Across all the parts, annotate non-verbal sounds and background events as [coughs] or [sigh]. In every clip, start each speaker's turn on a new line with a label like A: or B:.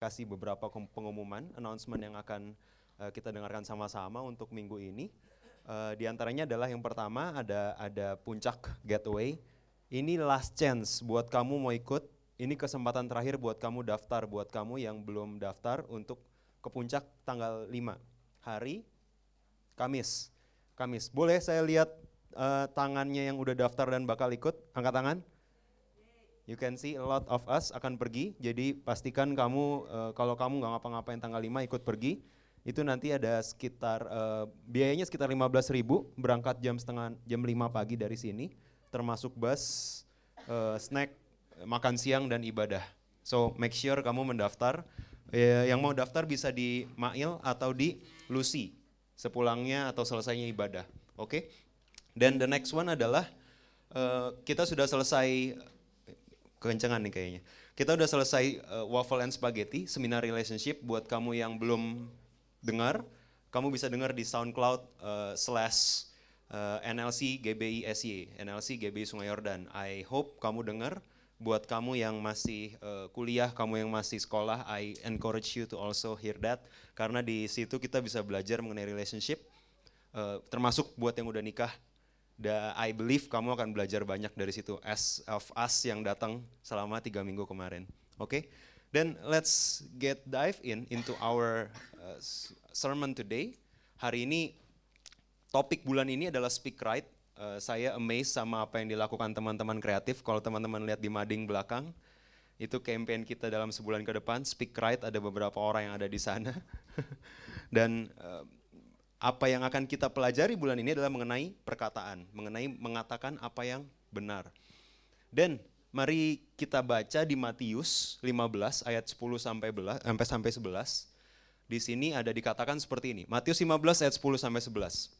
A: kasih beberapa pengumuman, announcement yang akan uh, kita dengarkan sama-sama untuk minggu ini. Uh, di antaranya adalah yang pertama ada ada puncak getaway. Ini last chance buat kamu mau ikut. Ini kesempatan terakhir buat kamu daftar, buat kamu yang belum daftar untuk ke puncak tanggal 5 hari Kamis. Kamis. Boleh saya lihat uh, tangannya yang udah daftar dan bakal ikut? Angkat tangan. You can see a lot of us akan pergi, jadi pastikan kamu uh, kalau kamu nggak ngapa-ngapain tanggal 5 ikut pergi, itu nanti ada sekitar uh, biayanya sekitar 15 ribu berangkat jam setengah jam 5 pagi dari sini, termasuk bus, uh, snack, makan siang dan ibadah. So make sure kamu mendaftar. Uh, yang mau daftar bisa di Mail atau di Lucy sepulangnya atau selesainya ibadah. Oke? Okay? Dan the next one adalah uh, kita sudah selesai kencengan nih kayaknya. Kita udah selesai uh, waffle and spaghetti seminar relationship buat kamu yang belum dengar, kamu bisa dengar di SoundCloud uh, slash uh, NLC GBI SY, NLC GBI Sungai Yordan. I hope kamu dengar. Buat kamu yang masih uh, kuliah, kamu yang masih sekolah, I encourage you to also hear that karena di situ kita bisa belajar mengenai relationship, uh, termasuk buat yang udah nikah Da, I believe kamu akan belajar banyak dari situ as of us yang datang selama tiga minggu kemarin. Oke, okay? then let's get dive in into our uh, sermon today. Hari ini topik bulan ini adalah speak right. Uh, saya amazed sama apa yang dilakukan teman-teman kreatif. Kalau teman-teman lihat di mading belakang, itu campaign kita dalam sebulan ke depan. Speak right ada beberapa orang yang ada di sana. [laughs] Dan uh, apa yang akan kita pelajari bulan ini adalah mengenai perkataan, mengenai mengatakan apa yang benar. Dan mari kita baca di Matius 15 ayat 10 sampai sampai sampai 11. Di sini ada dikatakan seperti ini. Matius 15 ayat 10 sampai 11.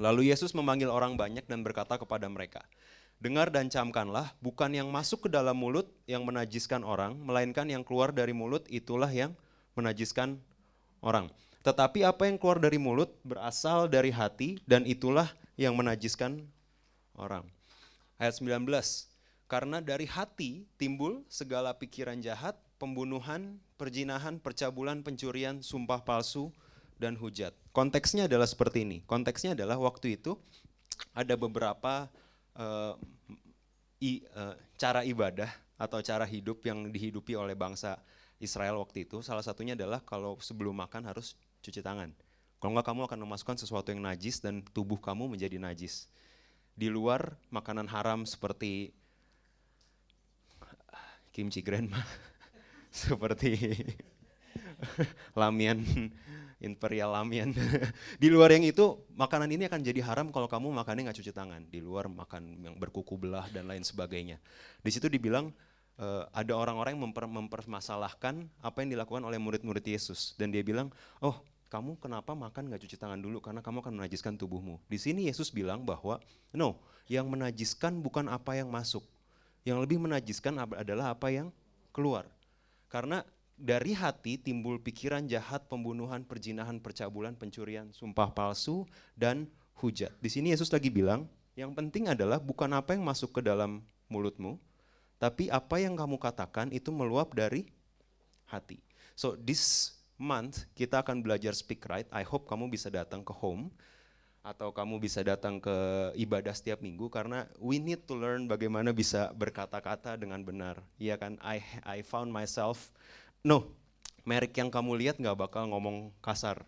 A: Lalu Yesus memanggil orang banyak dan berkata kepada mereka, Dengar dan camkanlah, bukan yang masuk ke dalam mulut yang menajiskan orang, melainkan yang keluar dari mulut itulah yang menajiskan orang. Tetapi apa yang keluar dari mulut berasal dari hati dan itulah yang menajiskan orang. Ayat 19. Karena dari hati timbul segala pikiran jahat, pembunuhan, perjinahan, percabulan, pencurian, sumpah palsu, dan hujat. Konteksnya adalah seperti ini. Konteksnya adalah waktu itu ada beberapa uh, i, uh, cara ibadah atau cara hidup yang dihidupi oleh bangsa Israel waktu itu. Salah satunya adalah kalau sebelum makan harus cuci tangan. Kalau enggak kamu akan memasukkan sesuatu yang najis dan tubuh kamu menjadi najis. Di luar makanan haram seperti kimchi grandma, [laughs] seperti [laughs] lamian imperial lamian. [laughs] di luar yang itu makanan ini akan jadi haram kalau kamu makannya nggak cuci tangan. Di luar makan yang berkuku belah dan lain sebagainya. Di situ dibilang uh, ada orang-orang yang memper, mempermasalahkan apa yang dilakukan oleh murid-murid Yesus dan dia bilang, oh kamu kenapa makan nggak cuci tangan dulu karena kamu akan menajiskan tubuhmu. Di sini Yesus bilang bahwa no, yang menajiskan bukan apa yang masuk. Yang lebih menajiskan adalah apa yang keluar. Karena dari hati timbul pikiran jahat, pembunuhan, perjinahan, percabulan, pencurian, sumpah palsu, dan hujat. Di sini Yesus lagi bilang, yang penting adalah bukan apa yang masuk ke dalam mulutmu, tapi apa yang kamu katakan itu meluap dari hati. So this month kita akan belajar speak right. I hope kamu bisa datang ke home atau kamu bisa datang ke ibadah setiap minggu karena we need to learn bagaimana bisa berkata-kata dengan benar. Iya kan? I I found myself no, merek yang kamu lihat nggak bakal ngomong kasar.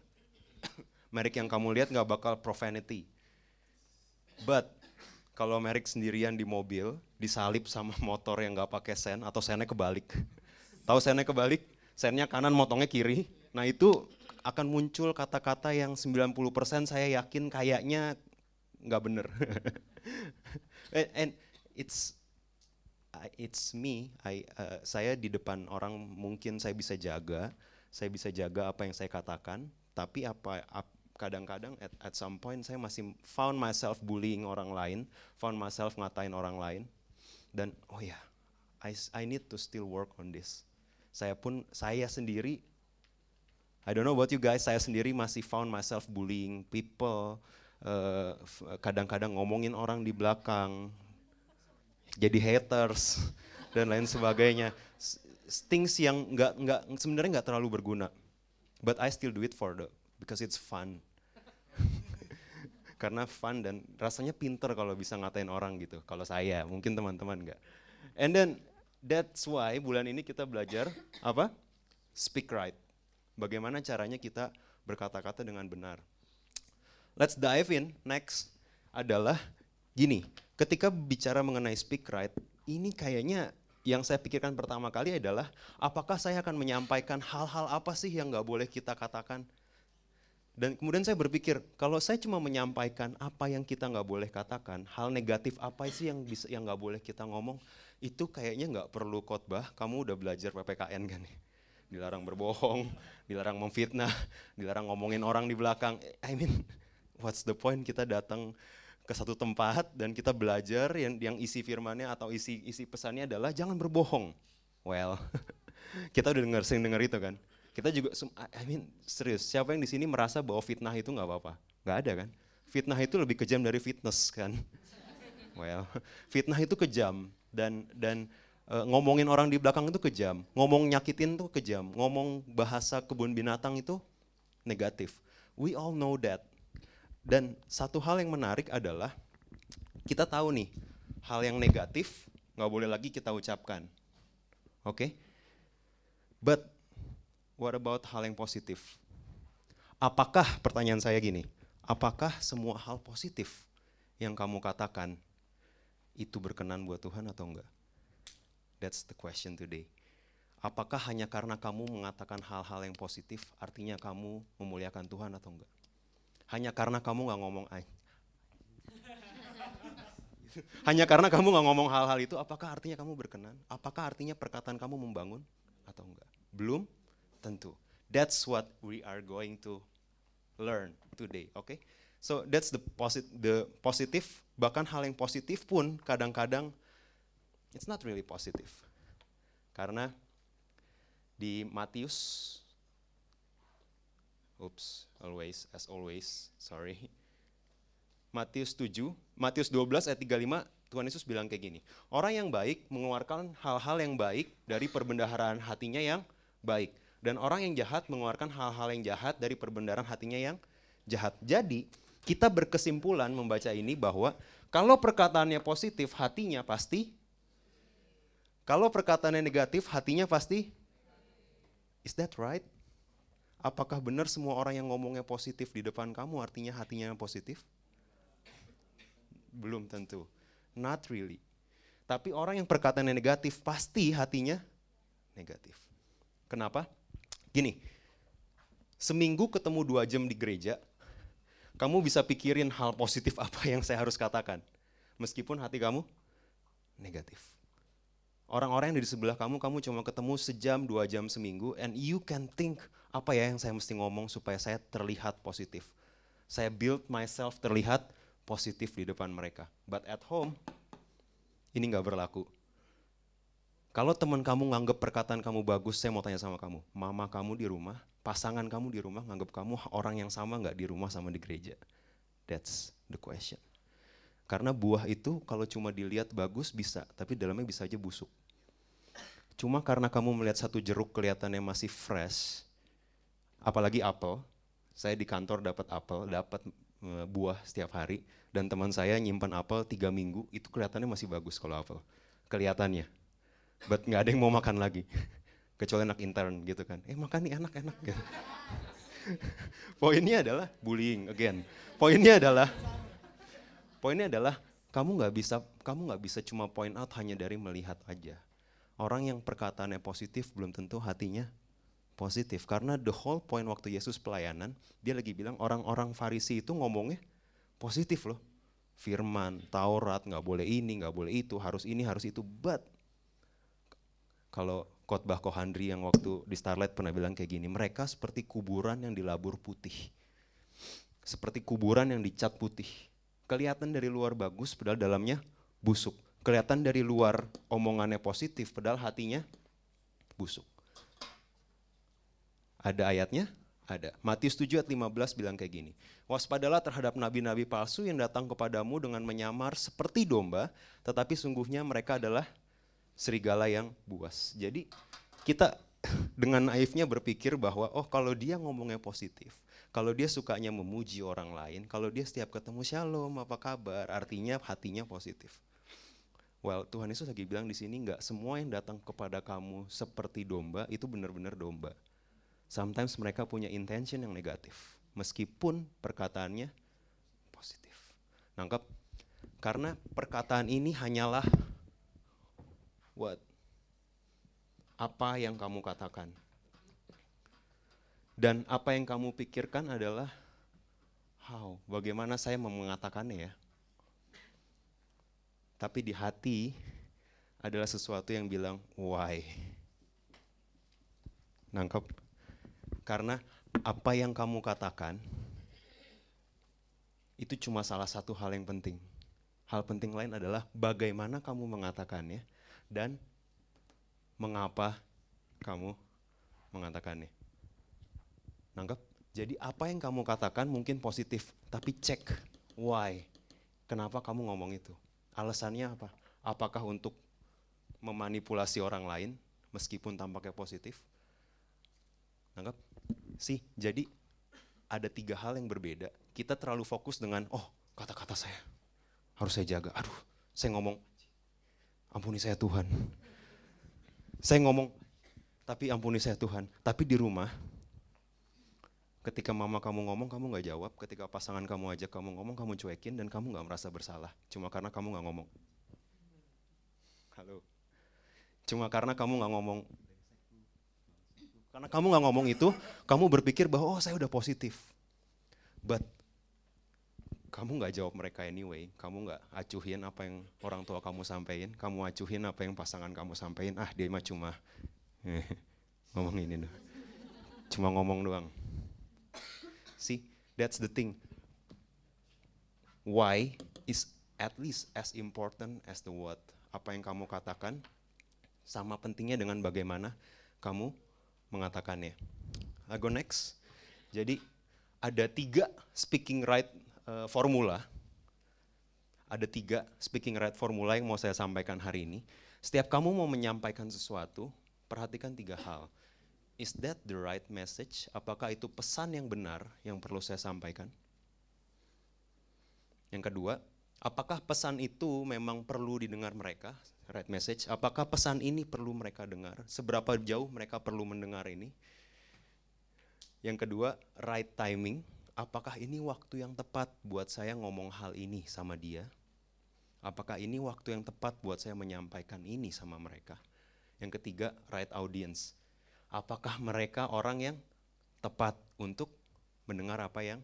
A: [coughs] merek yang kamu lihat nggak bakal profanity. But kalau merek sendirian di mobil disalip sama [laughs] motor yang nggak pakai sen atau sennya kebalik. Tahu sennya kebalik? Sennya kanan, motongnya kiri Nah itu akan muncul kata-kata yang 90% saya yakin kayaknya nggak bener. [laughs] And it's it's me, I, uh, saya di depan orang mungkin saya bisa jaga, saya bisa jaga apa yang saya katakan, tapi apa kadang-kadang at, at some point saya masih found myself bullying orang lain, found myself ngatain orang lain, dan oh ya, yeah, I, I need to still work on this. Saya pun saya sendiri I don't know about you guys, saya sendiri masih found myself bullying people, eh, kadang-kadang uh, ngomongin orang di belakang, jadi haters [laughs] dan lain sebagainya. things yang nggak nggak sebenarnya nggak terlalu berguna. But I still do it for the because it's fun. [laughs] Karena fun dan rasanya pinter kalau bisa ngatain orang gitu. Kalau saya, mungkin teman-teman nggak. And then that's why bulan ini kita belajar apa? Speak right. Bagaimana caranya kita berkata-kata dengan benar. Let's dive in. Next adalah gini, ketika bicara mengenai speak right, ini kayaknya yang saya pikirkan pertama kali adalah apakah saya akan menyampaikan hal-hal apa sih yang nggak boleh kita katakan dan kemudian saya berpikir, kalau saya cuma menyampaikan apa yang kita nggak boleh katakan, hal negatif apa sih yang bisa yang nggak boleh kita ngomong, itu kayaknya nggak perlu khotbah. Kamu udah belajar ppkn kan? Dilarang berbohong, [laughs] dilarang memfitnah, [laughs] dilarang ngomongin orang di belakang. I mean, [laughs] what's the point kita datang ke satu tempat dan kita belajar yang yang isi firmannya atau isi isi pesannya adalah jangan berbohong. Well, kita udah dengar sering dengar itu kan kita juga, I mean serius, siapa yang di sini merasa bahwa fitnah itu nggak apa-apa? Nggak ada kan? Fitnah itu lebih kejam dari fitness kan? Well, fitnah itu kejam dan dan ngomongin orang di belakang itu kejam, ngomong nyakitin itu kejam, ngomong bahasa kebun binatang itu negatif. We all know that. Dan satu hal yang menarik adalah kita tahu nih hal yang negatif nggak boleh lagi kita ucapkan. Oke? Okay? But What about hal yang positif? Apakah pertanyaan saya gini, apakah semua hal positif yang kamu katakan itu berkenan buat Tuhan atau enggak? That's the question today. Apakah hanya karena kamu mengatakan hal-hal yang positif, artinya kamu memuliakan Tuhan atau enggak? Hanya karena kamu nggak ngomong. [laughs] Hanya karena kamu nggak ngomong hal-hal itu, apakah artinya kamu berkenan? Apakah artinya perkataan kamu membangun atau enggak? Belum, tentu. That's what we are going to learn today, oke? Okay? So that's the posit the positive, bahkan hal yang positif pun kadang-kadang it's not really positive. Karena di Matius Oops, always as always, sorry. Matius 7, Matius 12 ayat 35 Tuhan Yesus bilang kayak gini. Orang yang baik mengeluarkan hal-hal yang baik dari perbendaharaan hatinya yang baik. Dan orang yang jahat mengeluarkan hal-hal yang jahat dari perbendaharaan hatinya yang jahat. Jadi, kita berkesimpulan membaca ini bahwa kalau perkataannya positif, hatinya pasti kalau perkataannya negatif, hatinya pasti Is that right? Apakah benar semua orang yang ngomongnya positif di depan kamu artinya hatinya positif? Belum tentu. Not really. Tapi orang yang perkataannya negatif pasti hatinya negatif. Kenapa? Gini, seminggu ketemu dua jam di gereja, kamu bisa pikirin hal positif [laughs] apa yang saya harus katakan. Meskipun hati kamu negatif. Orang-orang yang di sebelah kamu, kamu cuma ketemu sejam, dua jam seminggu, and you can think, apa ya yang saya mesti ngomong supaya saya terlihat positif. Saya build myself terlihat positif di depan mereka. But at home, ini nggak berlaku. Kalau teman kamu nganggap perkataan kamu bagus, saya mau tanya sama kamu. Mama kamu di rumah, pasangan kamu di rumah, nganggap kamu orang yang sama nggak di rumah sama di gereja? That's the question. Karena buah itu kalau cuma dilihat bagus bisa, tapi dalamnya bisa aja busuk. Cuma karena kamu melihat satu jeruk kelihatannya masih fresh, apalagi apel, saya di kantor dapat apel, dapat e, buah setiap hari, dan teman saya nyimpan apel tiga minggu, itu kelihatannya masih bagus kalau apel. Kelihatannya, but nggak ada yang mau makan lagi [laughs] kecuali anak intern gitu kan eh makan nih enak-enak [laughs] poinnya adalah bullying again poinnya adalah poinnya adalah kamu nggak bisa kamu nggak bisa cuma point out hanya dari melihat aja orang yang perkataannya positif belum tentu hatinya positif karena the whole point waktu Yesus pelayanan dia lagi bilang orang-orang Farisi itu ngomongnya positif loh firman Taurat nggak boleh ini nggak boleh itu harus ini harus itu but kalau khotbah Kohandri yang waktu di Starlight pernah bilang kayak gini, mereka seperti kuburan yang dilabur putih. Seperti kuburan yang dicat putih. Kelihatan dari luar bagus padahal dalamnya busuk. Kelihatan dari luar omongannya positif padahal hatinya busuk. Ada ayatnya? Ada. Matius 7 ayat 15 bilang kayak gini. Waspadalah terhadap nabi-nabi palsu yang datang kepadamu dengan menyamar seperti domba, tetapi sungguhnya mereka adalah serigala yang buas. Jadi kita [laughs] dengan naifnya berpikir bahwa oh kalau dia ngomongnya positif, kalau dia sukanya memuji orang lain, kalau dia setiap ketemu shalom apa kabar, artinya hatinya positif. Well, Tuhan Yesus lagi bilang di sini nggak semua yang datang kepada kamu seperti domba itu benar-benar domba. Sometimes mereka punya intention yang negatif, meskipun perkataannya positif. Nangkep? Karena perkataan ini hanyalah what? Apa yang kamu katakan. Dan apa yang kamu pikirkan adalah how, bagaimana saya mengatakannya ya. Tapi di hati adalah sesuatu yang bilang why. Nangkep? Karena apa yang kamu katakan itu cuma salah satu hal yang penting. Hal penting lain adalah bagaimana kamu mengatakannya dan mengapa kamu mengatakannya. Nangkep? Jadi apa yang kamu katakan mungkin positif, tapi cek why. Kenapa kamu ngomong itu? Alasannya apa? Apakah untuk memanipulasi orang lain meskipun tampaknya positif? Nangkap? Sih, jadi ada tiga hal yang berbeda. Kita terlalu fokus dengan, oh kata-kata saya harus saya jaga. Aduh, saya ngomong, ampuni saya Tuhan. Saya ngomong, tapi ampuni saya Tuhan. Tapi di rumah, ketika mama kamu ngomong, kamu nggak jawab. Ketika pasangan kamu ajak kamu ngomong, kamu cuekin dan kamu nggak merasa bersalah. Cuma karena kamu nggak ngomong. Halo. Cuma karena kamu nggak ngomong. Karena kamu nggak ngomong itu, kamu berpikir bahwa oh saya udah positif. But kamu nggak jawab mereka anyway, kamu nggak acuhin apa yang orang tua kamu sampaikan, kamu acuhin apa yang pasangan kamu sampaikan, ah dia mah cuma [laughs] ngomong ini doang. Cuma ngomong doang. See, that's the thing. Why is at least as important as the what. Apa yang kamu katakan sama pentingnya dengan bagaimana kamu mengatakannya. I go next. Jadi ada tiga speaking right uh, formula. Ada tiga speaking right formula yang mau saya sampaikan hari ini. Setiap kamu mau menyampaikan sesuatu, perhatikan tiga hal. Is that the right message? Apakah itu pesan yang benar yang perlu saya sampaikan? Yang kedua, apakah pesan itu memang perlu didengar mereka? Right message. Apakah pesan ini perlu mereka dengar? Seberapa jauh mereka perlu mendengar ini? Yang kedua, right timing. Apakah ini waktu yang tepat buat saya ngomong hal ini sama dia? Apakah ini waktu yang tepat buat saya menyampaikan ini sama mereka? Yang ketiga, right audience apakah mereka orang yang tepat untuk mendengar apa yang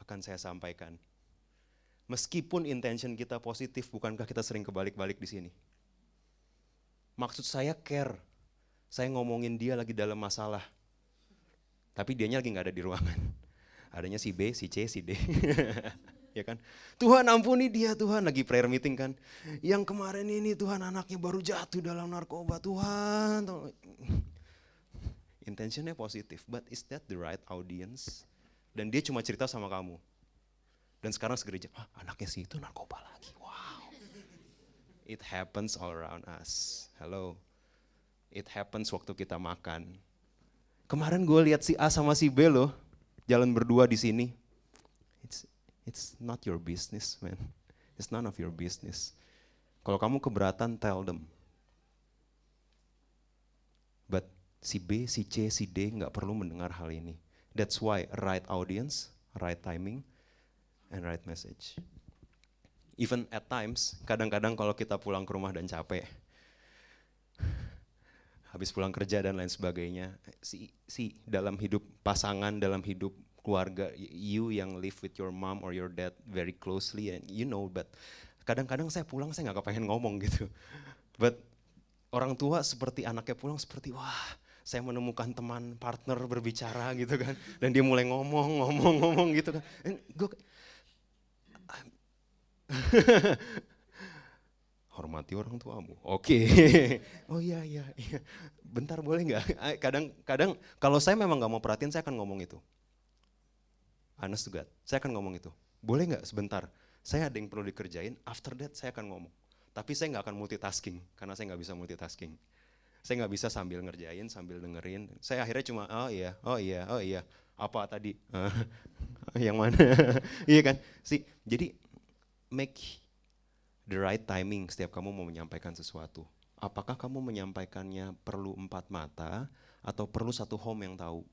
A: akan saya sampaikan. Meskipun intention kita positif, bukankah kita sering kebalik-balik di sini? Maksud saya care. Saya ngomongin dia lagi dalam masalah. Tapi dianya lagi nggak ada di ruangan. Adanya si B, si C, si D. [laughs] ya kan? Tuhan ampuni dia Tuhan lagi prayer meeting kan. Yang kemarin ini Tuhan anaknya baru jatuh dalam narkoba Tuhan intentionnya positif, but is that the right audience? Dan dia cuma cerita sama kamu. Dan sekarang segereja, ah, anaknya sih itu narkoba lagi. Wow. It happens all around us. Hello. It happens waktu kita makan. Kemarin gue lihat si A sama si B loh, jalan berdua di sini. It's it's not your business, man. It's none of your business. Kalau kamu keberatan, tell them. But si B, si C, si D nggak perlu mendengar hal ini. That's why right audience, right timing, and right message. Even at times, kadang-kadang kalau kita pulang ke rumah dan capek, [laughs] habis pulang kerja dan lain sebagainya, si, si dalam hidup pasangan, dalam hidup keluarga, you yang live with your mom or your dad very closely, and you know, but kadang-kadang saya pulang saya nggak kepengen ngomong gitu. [laughs] But orang tua seperti anaknya pulang seperti wah saya menemukan teman partner berbicara gitu kan. Dan dia mulai ngomong ngomong ngomong gitu kan. Gue hormati orang tuamu. Oke. Okay. [laughs] oh iya iya iya. Bentar boleh nggak? Kadang kadang kalau saya memang nggak mau perhatiin saya akan ngomong itu. To God saya akan ngomong itu. Boleh nggak? Sebentar. Saya ada yang perlu dikerjain after that saya akan ngomong. Tapi saya nggak akan multitasking karena saya nggak bisa multitasking Saya nggak bisa sambil ngerjain, sambil dengerin. Saya akhirnya cuma, oh iya, oh iya, oh iya. Apa tadi? [laughs] yang mana? [laughs] iya kan? Sih, jadi make the right timing setiap kamu mau menyampaikan sesuatu. Apakah kamu menyampaikannya perlu empat mata atau perlu satu home yang tahu?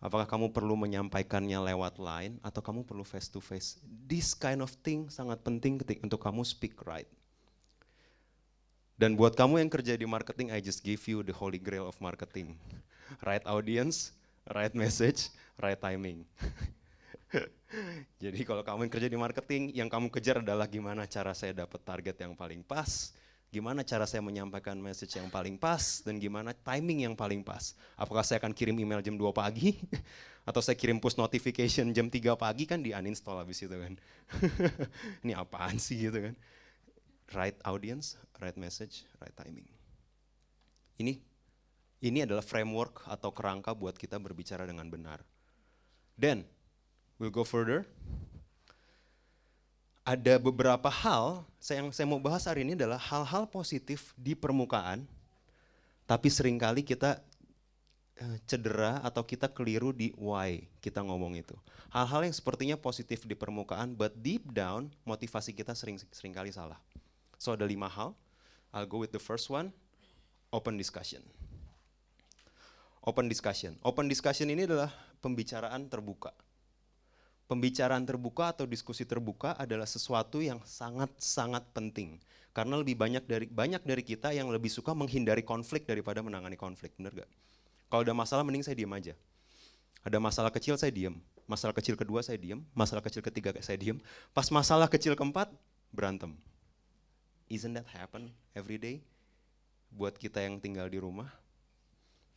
A: Apakah kamu perlu menyampaikannya lewat line atau kamu perlu face to face? This kind of thing sangat penting untuk kamu speak right. Dan buat kamu yang kerja di marketing, I just give you the holy grail of marketing. Right audience, right message, right timing. [laughs] Jadi kalau kamu yang kerja di marketing, yang kamu kejar adalah gimana cara saya dapat target yang paling pas, gimana cara saya menyampaikan message yang paling pas dan gimana timing yang paling pas. Apakah saya akan kirim email jam 2 pagi [laughs] atau saya kirim push notification jam 3 pagi kan di uninstall habis itu kan. [laughs] Ini apaan sih gitu kan. Right audience, right message, right timing. Ini ini adalah framework atau kerangka buat kita berbicara dengan benar. Then, we'll go further ada beberapa hal yang saya mau bahas hari ini adalah hal-hal positif di permukaan, tapi sering kali kita eh, cedera atau kita keliru di why kita ngomong itu. Hal-hal yang sepertinya positif di permukaan, but deep down motivasi kita sering sering kali salah. So ada lima hal. I'll go with the first one, open discussion. Open discussion. Open discussion ini adalah pembicaraan terbuka pembicaraan terbuka atau diskusi terbuka adalah sesuatu yang sangat-sangat penting. Karena lebih banyak dari banyak dari kita yang lebih suka menghindari konflik daripada menangani konflik, benar gak? Kalau ada masalah mending saya diam aja. Ada masalah kecil saya diam, masalah kecil kedua saya diam, masalah kecil ketiga saya diam. Pas masalah kecil keempat berantem. Isn't that happen every day? Buat kita yang tinggal di rumah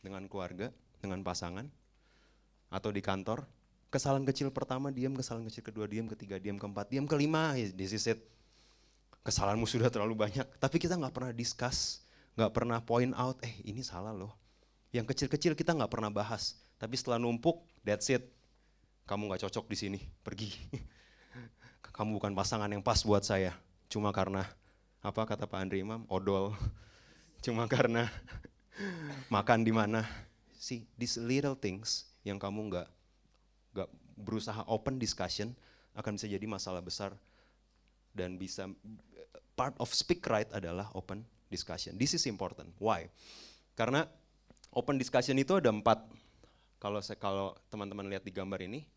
A: dengan keluarga, dengan pasangan atau di kantor, Kesalahan kecil pertama diam, kesalahan kecil kedua diam, ketiga diam, keempat diam, kelima this is it. Kesalahanmu sudah terlalu banyak, tapi kita nggak pernah discuss, nggak pernah point out, eh ini salah loh. Yang kecil-kecil kita nggak pernah bahas, tapi setelah numpuk, that's it. Kamu nggak cocok di sini, pergi. [laughs] Kamu bukan pasangan yang pas buat saya, cuma karena apa kata Pak Andri Imam, odol. [laughs] Cuma karena [laughs] makan di mana. See, these little things yang kamu nggak gak berusaha open discussion akan bisa jadi masalah besar dan bisa part of speak right adalah open discussion. This is important. Why? Karena open discussion itu ada empat. Kalau saya kalau teman-teman lihat di gambar ini,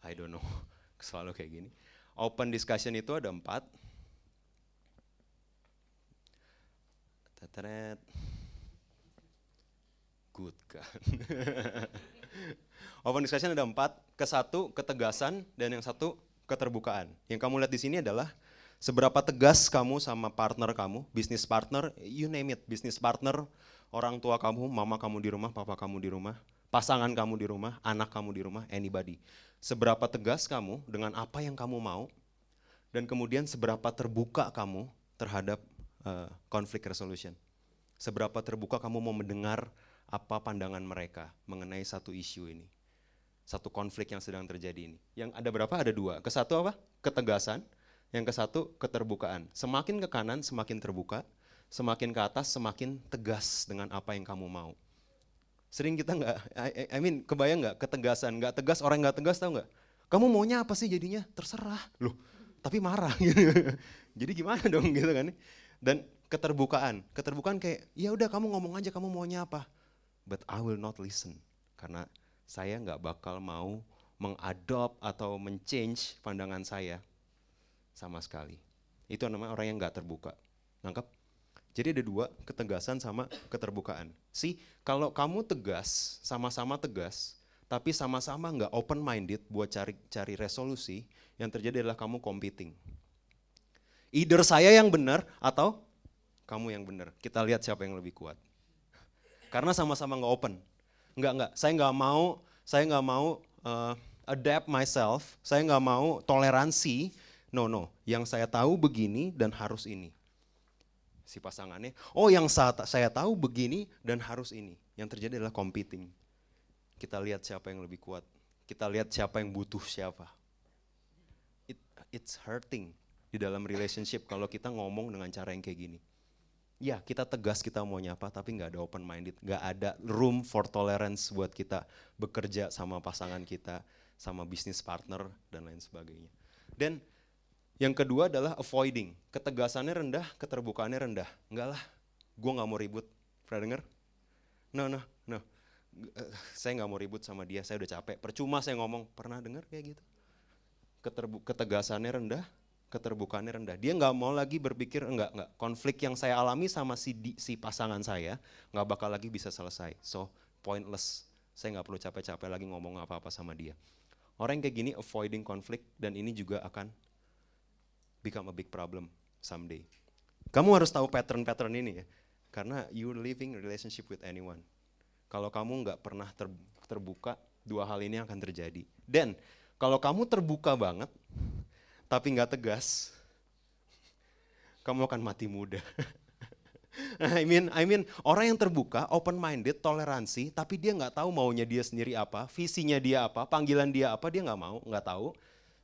A: I don't know, [laughs] selalu kayak gini. Open discussion itu ada empat. Teteret. Good kan. [laughs] Open discussion ada empat, ke satu ketegasan dan yang satu keterbukaan. Yang kamu lihat di sini adalah seberapa tegas kamu sama partner kamu, bisnis partner, you name it, bisnis partner, orang tua kamu, mama kamu di rumah, papa kamu di rumah, pasangan kamu di rumah, anak kamu di rumah, anybody. Seberapa tegas kamu dengan apa yang kamu mau, dan kemudian seberapa terbuka kamu terhadap uh, conflict resolution. Seberapa terbuka kamu mau mendengar apa pandangan mereka mengenai satu isu ini satu konflik yang sedang terjadi ini. Yang ada berapa? Ada dua. Ke satu apa? Ketegasan. Yang ke satu keterbukaan. Semakin ke kanan semakin terbuka, semakin ke atas semakin tegas dengan apa yang kamu mau. Sering kita nggak, I, I mean kebayang nggak ketegasan, nggak tegas orang nggak tegas tau nggak? Kamu maunya apa sih jadinya? Terserah, loh. Tapi marah gitu. [laughs] Jadi gimana dong gitu kan? Dan keterbukaan, keterbukaan kayak ya udah kamu ngomong aja kamu maunya apa, but I will not listen karena saya nggak bakal mau mengadop atau menchange pandangan saya sama sekali. Itu namanya orang yang nggak terbuka. Nangkep? Jadi ada dua, ketegasan sama keterbukaan. Si, kalau kamu tegas, sama-sama tegas, tapi sama-sama nggak open minded buat cari cari resolusi, yang terjadi adalah kamu competing. Either saya yang benar atau kamu yang benar. Kita lihat siapa yang lebih kuat. Karena sama-sama nggak open. Enggak, enggak. Saya enggak mau, saya enggak mau uh, adapt myself, saya enggak mau toleransi. No, no. Yang saya tahu begini dan harus ini. Si pasangannya, oh yang saya tahu begini dan harus ini. Yang terjadi adalah competing. Kita lihat siapa yang lebih kuat. Kita lihat siapa yang butuh siapa. It, it's hurting di dalam relationship kalau kita ngomong dengan cara yang kayak gini. ya kita tegas kita maunya apa tapi nggak ada open minded nggak ada room for tolerance buat kita bekerja sama pasangan kita sama bisnis partner dan lain sebagainya. Dan yang kedua adalah avoiding. Ketegasannya rendah keterbukaannya rendah. Enggak lah gue nggak mau ribut. Pernah denger? No no no. Eh, saya nggak mau ribut sama dia saya udah capek. Percuma saya ngomong. Pernah dengar kayak gitu? Keterbu ketegasannya rendah keterbukaannya rendah. Dia nggak mau lagi berpikir enggak enggak konflik yang saya alami sama si di, si pasangan saya nggak bakal lagi bisa selesai. So pointless. Saya nggak perlu capek-capek lagi ngomong apa-apa sama dia. Orang yang kayak gini avoiding konflik dan ini juga akan become a big problem someday. Kamu harus tahu pattern-pattern ini ya. Karena you living relationship with anyone. Kalau kamu nggak pernah ter, terbuka, dua hal ini akan terjadi. Dan kalau kamu terbuka banget, tapi nggak tegas, kamu akan mati muda. [laughs] I mean, I mean orang yang terbuka, open minded, toleransi, tapi dia nggak tahu maunya dia sendiri apa, visinya dia apa, panggilan dia apa, dia nggak mau, nggak tahu.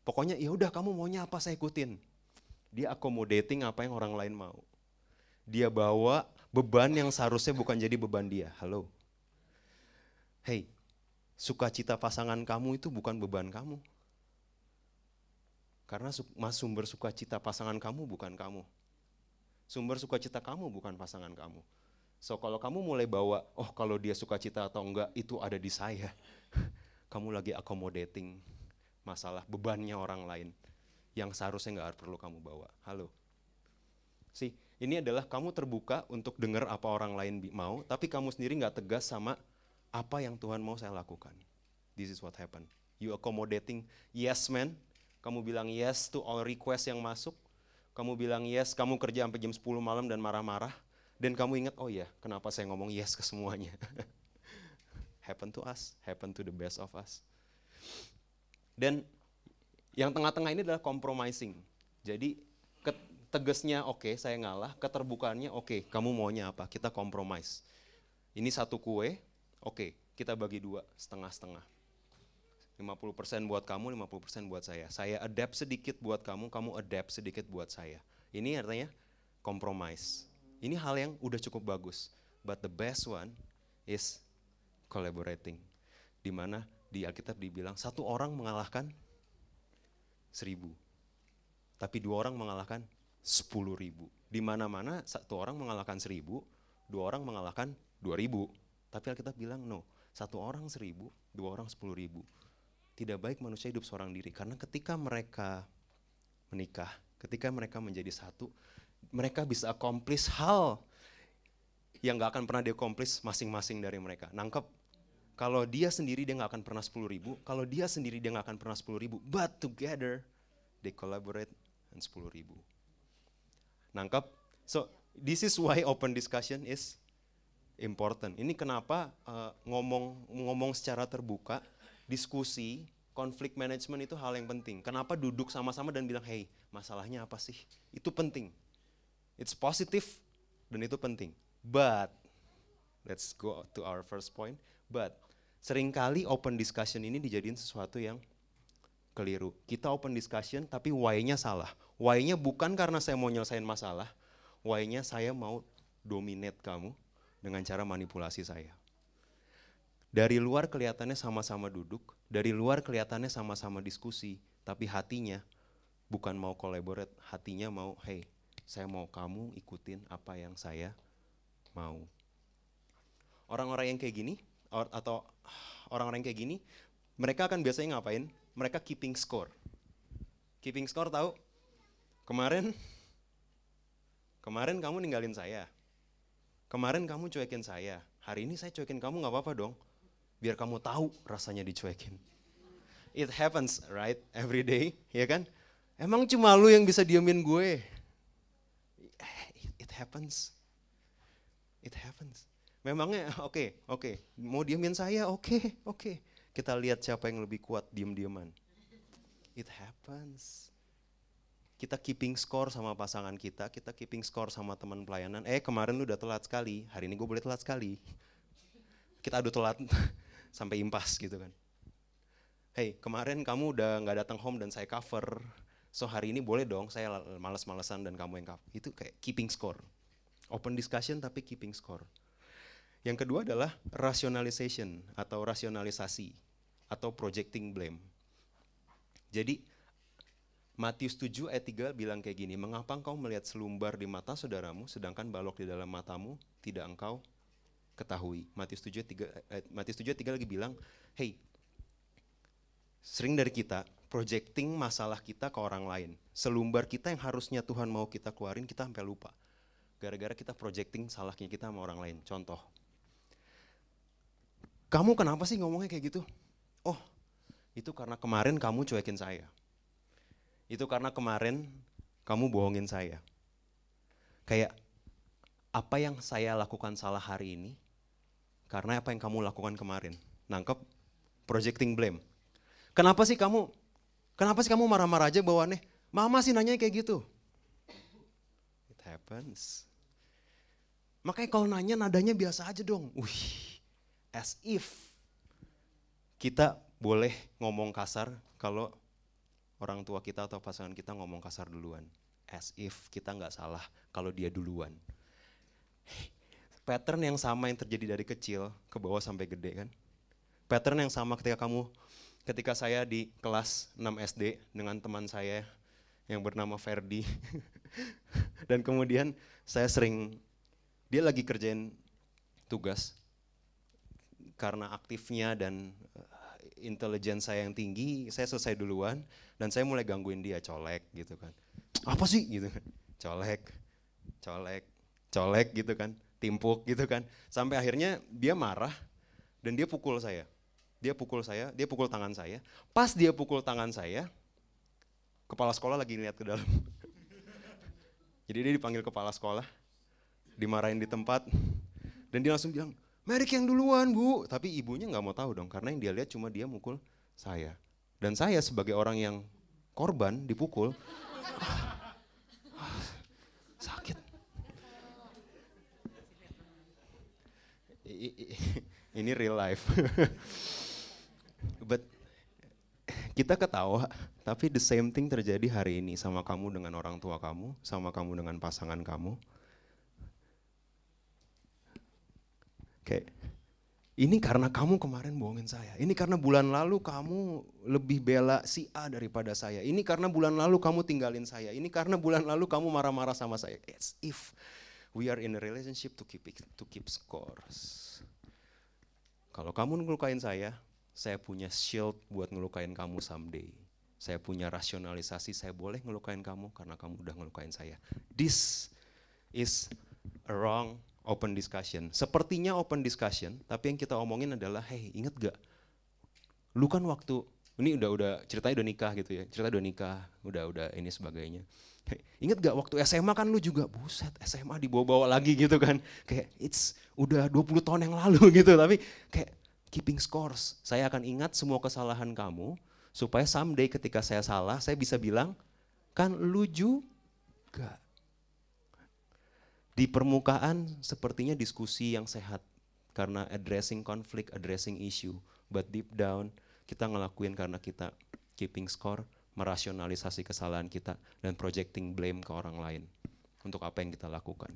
A: Pokoknya ya udah kamu maunya apa saya ikutin. Dia accommodating apa yang orang lain mau. Dia bawa beban yang seharusnya bukan jadi beban dia. Halo. Hey, sukacita pasangan kamu itu bukan beban kamu. Karena sumber sukacita pasangan kamu bukan kamu. Sumber sukacita kamu bukan pasangan kamu. So kalau kamu mulai bawa, oh kalau dia sukacita atau enggak itu ada di saya. [laughs] kamu lagi accommodating masalah bebannya orang lain yang seharusnya nggak perlu kamu bawa. Halo. Sih, ini adalah kamu terbuka untuk dengar apa orang lain mau, tapi kamu sendiri nggak tegas sama apa yang Tuhan mau saya lakukan. This is what happened. You accommodating yes man, kamu bilang yes to all request yang masuk, kamu bilang yes, kamu kerja sampai jam 10 malam dan marah-marah, dan kamu ingat, oh ya, kenapa saya ngomong yes ke semuanya. [laughs] happen to us, happen to the best of us. Dan yang tengah-tengah ini adalah compromising. Jadi tegasnya oke, okay, saya ngalah, keterbukaannya oke, okay, kamu maunya apa, kita compromise. Ini satu kue, oke, okay, kita bagi dua, setengah-setengah. 50% buat kamu, 50% buat saya. Saya adapt sedikit buat kamu, kamu adapt sedikit buat saya. Ini artinya compromise. Ini hal yang udah cukup bagus. But the best one is collaborating. Di mana di Alkitab dibilang satu orang mengalahkan seribu. Tapi dua orang mengalahkan sepuluh ribu. Di mana-mana satu orang mengalahkan seribu, dua orang mengalahkan dua ribu. Tapi Alkitab bilang no, satu orang seribu, dua orang sepuluh ribu tidak baik manusia hidup seorang diri karena ketika mereka menikah, ketika mereka menjadi satu, mereka bisa accomplish hal yang gak akan pernah diakomplis masing-masing dari mereka. Nangkep? Kalau dia sendiri dia gak akan pernah 10 ribu, kalau dia sendiri dia gak akan pernah 10 ribu, but together they collaborate and 10 ribu. Nangkep? So this is why open discussion is important. Ini kenapa uh, ngomong ngomong secara terbuka diskusi, konflik manajemen itu hal yang penting. Kenapa duduk sama-sama dan bilang, hey, masalahnya apa sih? Itu penting. It's positive dan itu penting. But, let's go to our first point. But, sering kali open discussion ini dijadiin sesuatu yang keliru. Kita open discussion tapi why-nya salah. Why-nya bukan karena saya mau nyelesain masalah, why-nya saya mau dominate kamu dengan cara manipulasi saya. Dari luar kelihatannya sama-sama duduk, dari luar kelihatannya sama-sama diskusi, tapi hatinya bukan mau collaborate, hatinya mau, hey, saya mau kamu ikutin apa yang saya mau. Orang-orang yang kayak gini, or, atau orang-orang yang kayak gini, mereka akan biasanya ngapain? Mereka keeping score. Keeping score tahu? Kemarin, kemarin kamu ninggalin saya. Kemarin kamu cuekin saya. Hari ini saya cuekin kamu nggak apa-apa dong biar kamu tahu rasanya dicuekin. It happens, right? Every day, ya kan? Emang cuma lu yang bisa diemin gue? It happens. It happens. Memangnya oke, okay, oke. Okay. Mau diemin saya? Oke, okay, oke. Okay. Kita lihat siapa yang lebih kuat diem-dieman. It happens. Kita keeping score sama pasangan kita, kita keeping score sama teman pelayanan. Eh kemarin lu udah telat sekali, hari ini gue boleh telat sekali. Kita adu telat sampai impas gitu kan. Hey, kemarin kamu udah nggak datang home dan saya cover, so hari ini boleh dong saya males-malesan dan kamu yang cover. Itu kayak keeping score. Open discussion tapi keeping score. Yang kedua adalah rationalization atau rasionalisasi atau projecting blame. Jadi Matius 7 ayat 3 bilang kayak gini, mengapa engkau melihat selumbar di mata saudaramu sedangkan balok di dalam matamu tidak engkau ketahui. Matius 7 3 eh, Matius 7 3 lagi bilang, "Hey, sering dari kita projecting masalah kita ke orang lain. Selumbar kita yang harusnya Tuhan mau kita keluarin, kita sampai lupa. Gara-gara kita projecting salahnya kita sama orang lain. Contoh, kamu kenapa sih ngomongnya kayak gitu? Oh, itu karena kemarin kamu cuekin saya. Itu karena kemarin kamu bohongin saya. Kayak apa yang saya lakukan salah hari ini karena apa yang kamu lakukan kemarin. Nangkep? Projecting blame. Kenapa sih kamu Kenapa sih kamu marah-marah aja bawaannya? Mama sih nanya kayak gitu. It happens. Makanya kalau nanya nadanya biasa aja dong. Wih, as if kita boleh ngomong kasar kalau orang tua kita atau pasangan kita ngomong kasar duluan. As if kita nggak salah kalau dia duluan. Pattern yang sama yang terjadi dari kecil ke bawah sampai gede kan. Pattern yang sama ketika kamu ketika saya di kelas 6 SD dengan teman saya yang bernama Ferdi. [laughs] Dan kemudian saya sering, dia lagi kerjain tugas karena aktifnya dan uh, intelijen saya yang tinggi, saya selesai duluan dan saya mulai gangguin dia colek gitu kan. Apa sih gitu kan? Colek, colek, colek gitu kan, timpuk gitu kan. Sampai akhirnya dia marah dan dia pukul saya dia pukul saya, dia pukul tangan saya. Pas dia pukul tangan saya, kepala sekolah lagi lihat ke dalam. [laughs] Jadi dia dipanggil kepala sekolah, dimarahin di tempat, dan dia langsung bilang, Merik yang duluan bu. Tapi ibunya nggak mau tahu dong, karena yang dia lihat cuma dia mukul saya. Dan saya sebagai orang yang korban dipukul. [laughs] Ini real life. [laughs] But kita ketawa, tapi the same thing terjadi hari ini sama kamu dengan orang tua kamu, sama kamu dengan pasangan kamu. Kayak ini karena kamu kemarin bohongin saya. Ini karena bulan lalu kamu lebih bela si A daripada saya. Ini karena bulan lalu kamu tinggalin saya. Ini karena bulan lalu kamu marah-marah sama saya. It's if we are in a relationship to keep to keep scores. Kalau kamu ngelukain saya, saya punya shield buat ngelukain kamu someday. Saya punya rasionalisasi, saya boleh ngelukain kamu karena kamu udah ngelukain saya. This is a wrong open discussion. Sepertinya open discussion, tapi yang kita omongin adalah, hey inget gak, lu kan waktu, ini udah udah ceritanya udah nikah gitu ya, cerita udah nikah, udah udah ini sebagainya. Hey, inget gak waktu SMA kan lu juga, buset SMA dibawa-bawa lagi gitu kan. Kayak it's udah 20 tahun yang lalu [laughs] gitu, tapi kayak keeping scores. Saya akan ingat semua kesalahan kamu supaya someday ketika saya salah saya bisa bilang kan lu juga. Di permukaan sepertinya diskusi yang sehat karena addressing conflict, addressing issue, but deep down kita ngelakuin karena kita keeping score, merasionalisasi kesalahan kita dan projecting blame ke orang lain untuk apa yang kita lakukan.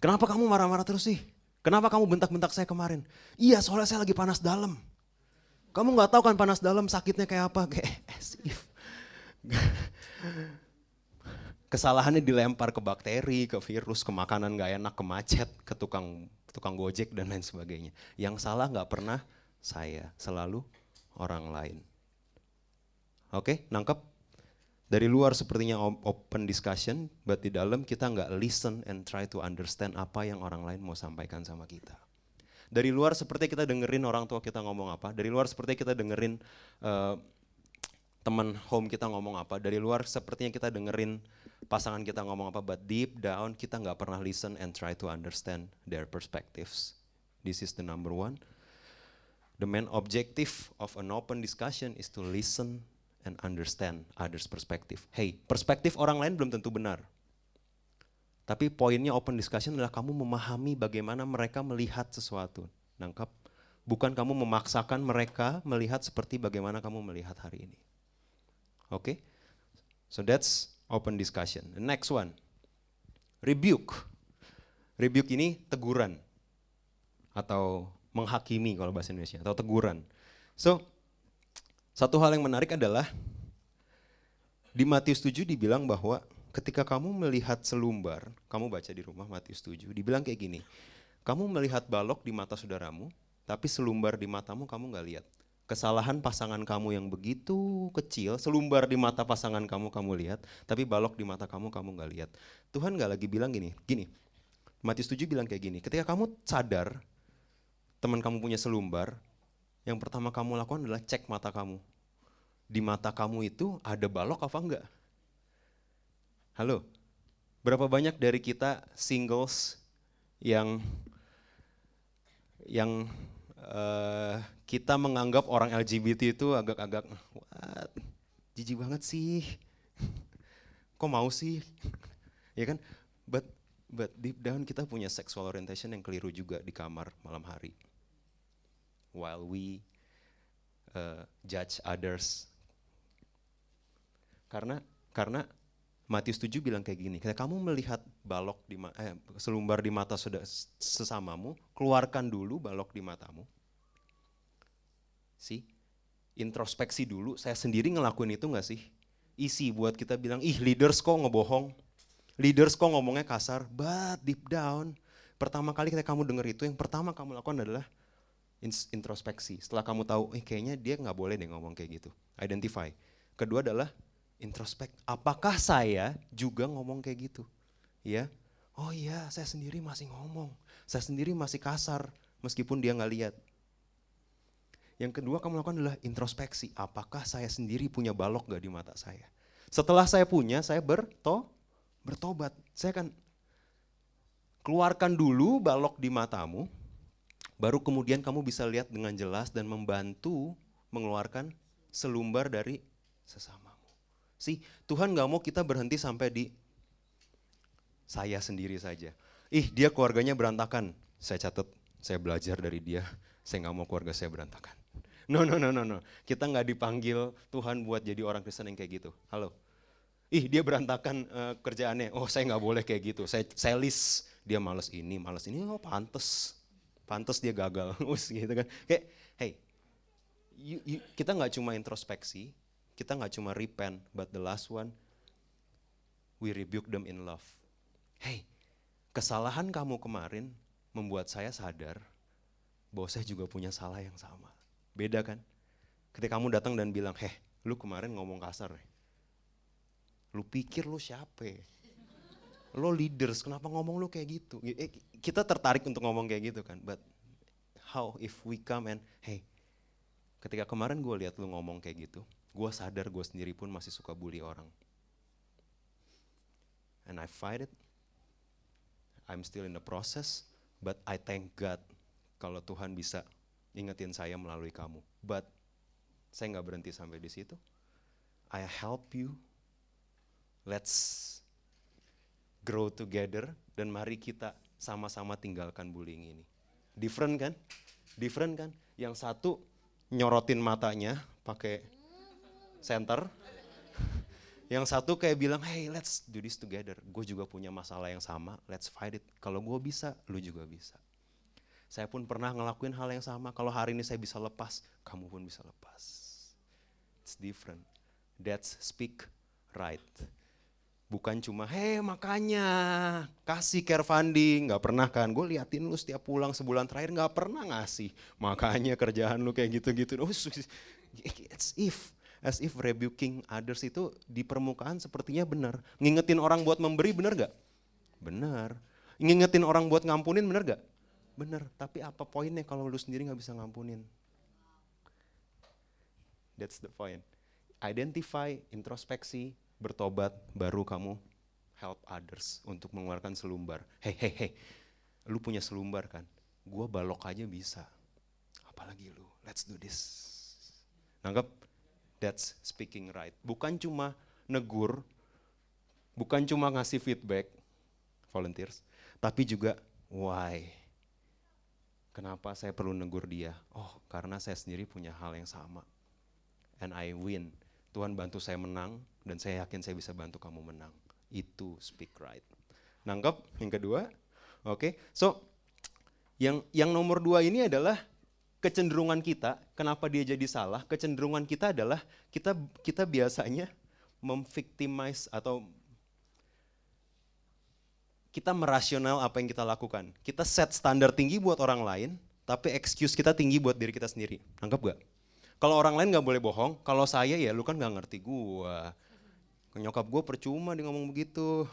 A: Kenapa kamu marah-marah terus sih? Kenapa kamu bentak-bentak saya kemarin? Iya soalnya saya lagi panas dalam. Kamu nggak tahu kan panas dalam sakitnya kayak apa? [laughs] Kayak as if. Kesalahannya dilempar ke bakteri, ke virus, ke makanan nggak enak, ke macet, ke tukang tukang gojek dan lain sebagainya. Yang salah nggak pernah saya, selalu orang lain. Oke, nangkep? Dari luar sepertinya open discussion, but di dalam kita nggak listen and try to understand apa yang orang lain mau sampaikan sama kita. Dari luar seperti kita dengerin orang tua kita ngomong apa, dari luar seperti kita dengerin uh, teman home kita ngomong apa, dari luar sepertinya kita dengerin pasangan kita ngomong apa, but deep down kita nggak pernah listen and try to understand their perspectives. This is the number one. The main objective of an open discussion is to listen and understand others perspective. Hey, perspektif orang lain belum tentu benar. Tapi poinnya open discussion adalah kamu memahami bagaimana mereka melihat sesuatu. Nangkap? Bukan kamu memaksakan mereka melihat seperti bagaimana kamu melihat hari ini. Oke? Okay? So that's open discussion. The next one. rebuke. Rebuke ini teguran atau menghakimi kalau bahasa Indonesia atau teguran. So, satu hal yang menarik adalah di Matius 7 dibilang bahwa ketika kamu melihat selumbar, kamu baca di rumah Matius 7, dibilang kayak gini, kamu melihat balok di mata saudaramu, tapi selumbar di matamu kamu nggak lihat kesalahan pasangan kamu yang begitu kecil, selumbar di mata pasangan kamu kamu lihat, tapi balok di mata kamu kamu nggak lihat. Tuhan nggak lagi bilang gini, gini. Matius 7 bilang kayak gini, ketika kamu sadar teman kamu punya selumbar, yang pertama kamu lakukan adalah cek mata kamu. Di mata kamu itu ada balok apa enggak? Halo, berapa banyak dari kita singles yang yang uh, kita menganggap orang LGBT itu agak-agak, jijik banget sih, kok mau sih, ya kan? But but deep down kita punya sexual orientation yang keliru juga di kamar malam hari. While we uh, judge others. Karena karena Matius 7 bilang kayak gini, kamu melihat balok di eh, selumbar di mata sesamamu, keluarkan dulu balok di matamu sih? Introspeksi dulu, saya sendiri ngelakuin itu nggak sih? Isi buat kita bilang, ih leaders kok ngebohong, leaders kok ngomongnya kasar, but deep down, pertama kali ketika kamu denger itu, yang pertama kamu lakukan adalah introspeksi. Setelah kamu tahu, eh kayaknya dia nggak boleh deh ngomong kayak gitu. Identify. Kedua adalah introspek. Apakah saya juga ngomong kayak gitu? Ya, oh iya saya sendiri masih ngomong. Saya sendiri masih kasar meskipun dia nggak lihat. Yang kedua kamu lakukan adalah introspeksi. Apakah saya sendiri punya balok gak di mata saya? Setelah saya punya, saya berto, bertobat. Saya akan keluarkan dulu balok di matamu, baru kemudian kamu bisa lihat dengan jelas dan membantu mengeluarkan selumbar dari sesamamu. Si Tuhan gak mau kita berhenti sampai di saya sendiri saja. Ih dia keluarganya berantakan. Saya catat, saya belajar dari dia. Saya gak mau keluarga saya berantakan. No, no, no, no, no. Kita nggak dipanggil Tuhan buat jadi orang Kristen yang kayak gitu. Halo. Ih, dia berantakan uh, kerjaannya. Oh, saya nggak boleh kayak gitu. Saya, saya list. Dia males ini, males ini. Oh, pantes. Pantes dia gagal. [laughs] Us gitu kan. Kayak, hey, you, you, kita nggak cuma introspeksi, kita nggak cuma repent, but the last one, we rebuke them in love. Hey, kesalahan kamu kemarin membuat saya sadar bahwa saya juga punya salah yang sama. Beda kan? Ketika kamu datang dan bilang, heh, lu kemarin ngomong kasar. Lu pikir lu siapa? Lo leaders, kenapa ngomong lu kayak gitu? Eh, kita tertarik untuk ngomong kayak gitu kan, but how if we come and, hey, ketika kemarin gue lihat lu ngomong kayak gitu, gue sadar gue sendiri pun masih suka bully orang. And I fight it. I'm still in the process, but I thank God kalau Tuhan bisa ingetin saya melalui kamu. But saya nggak berhenti sampai di situ. I help you. Let's grow together dan mari kita sama-sama tinggalkan bullying ini. Different kan? Different kan? Yang satu nyorotin matanya pakai center. [laughs] Yang satu kayak bilang, hey let's do this together. Gue juga punya masalah yang sama, let's fight it. Kalau gue bisa, lu juga bisa. Saya pun pernah ngelakuin hal yang sama. Kalau hari ini saya bisa lepas, kamu pun bisa lepas. It's different. That's speak right. Bukan cuma, hei makanya kasih care funding, gak pernah kan. Gue liatin lu setiap pulang sebulan terakhir gak pernah ngasih. Makanya kerjaan lu kayak gitu-gitu. Oh, it's if, as if rebuking others itu di permukaan sepertinya benar. Ngingetin orang buat memberi benar gak? Benar. Ngingetin orang buat ngampunin benar gak? Bener, tapi apa poinnya kalau lu sendiri nggak bisa ngampunin? That's the point. Identify, introspeksi, bertobat, baru kamu help others untuk mengeluarkan selumbar. Hei, hei, hei, lu punya selumbar kan? Gua balok aja bisa. Apalagi lu, let's do this. Nanggap? That's speaking right. Bukan cuma negur, bukan cuma ngasih feedback, volunteers, tapi juga why Kenapa saya perlu negur dia? Oh, karena saya sendiri punya hal yang sama. And I win. Tuhan bantu saya menang dan saya yakin saya bisa bantu kamu menang. Itu speak right. Nangkep? Yang kedua? Oke. Okay. So yang yang nomor dua ini adalah kecenderungan kita. Kenapa dia jadi salah? Kecenderungan kita adalah kita kita biasanya memvictimize atau kita merasional apa yang kita lakukan. Kita set standar tinggi buat orang lain, tapi excuse kita tinggi buat diri kita sendiri. Nangkep gak? Kalau orang lain nggak boleh bohong, kalau saya ya lu kan nggak ngerti gua. Nyokap gue percuma dia ngomong begitu.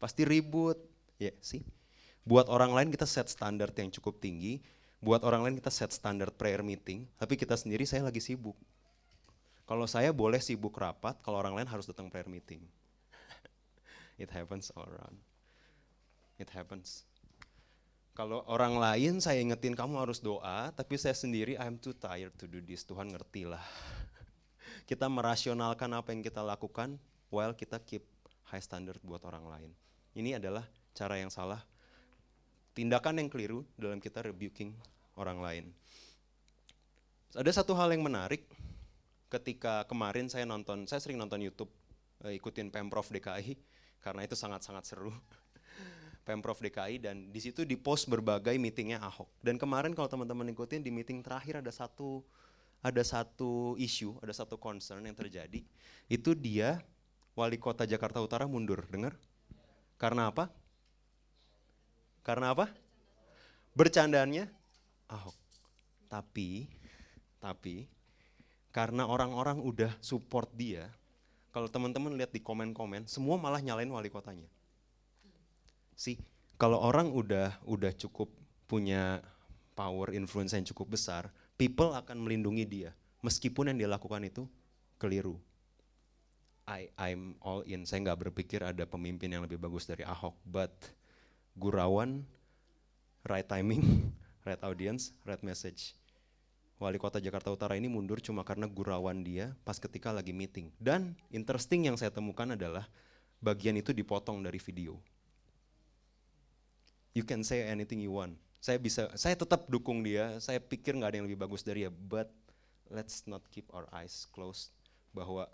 A: Pasti ribut. Ya sih. Buat orang lain kita set standar yang cukup tinggi, buat orang lain kita set standar prayer meeting, tapi kita sendiri saya lagi sibuk. Kalau saya boleh sibuk rapat, kalau orang lain harus datang prayer meeting. [laughs] It happens all around. It happens. Kalau orang lain saya ingetin kamu harus doa, tapi saya sendiri I'm too tired to do this. Tuhan ngerti lah. [laughs] Kita merasionalkan apa yang kita lakukan while kita keep high standard buat orang lain. Ini adalah cara yang salah. Tindakan yang keliru dalam kita rebuking orang lain. Ada satu hal yang menarik ketika kemarin saya nonton, saya sering nonton YouTube, eh, ikutin Pemprov DKI karena itu sangat-sangat seru. [laughs] Pemprov DKI dan di situ di post berbagai meetingnya Ahok. Dan kemarin kalau teman-teman ikutin di meeting terakhir ada satu ada satu isu, ada satu concern yang terjadi. Itu dia wali kota Jakarta Utara mundur, dengar? Karena apa? Karena apa? Bercandaannya Ahok. Tapi, tapi karena orang-orang udah support dia, kalau teman-teman lihat di komen-komen, semua malah nyalain wali kotanya. Sih, kalau orang udah udah cukup punya power influence yang cukup besar, people akan melindungi dia, meskipun yang dia lakukan itu keliru. I I'm all in. Saya nggak berpikir ada pemimpin yang lebih bagus dari Ahok, but Gurawan, right timing, [laughs] right audience, right message wali kota Jakarta Utara ini mundur cuma karena gurauan dia pas ketika lagi meeting. Dan interesting yang saya temukan adalah bagian itu dipotong dari video. You can say anything you want. Saya bisa, saya tetap dukung dia. Saya pikir nggak ada yang lebih bagus dari dia. But let's not keep our eyes closed bahwa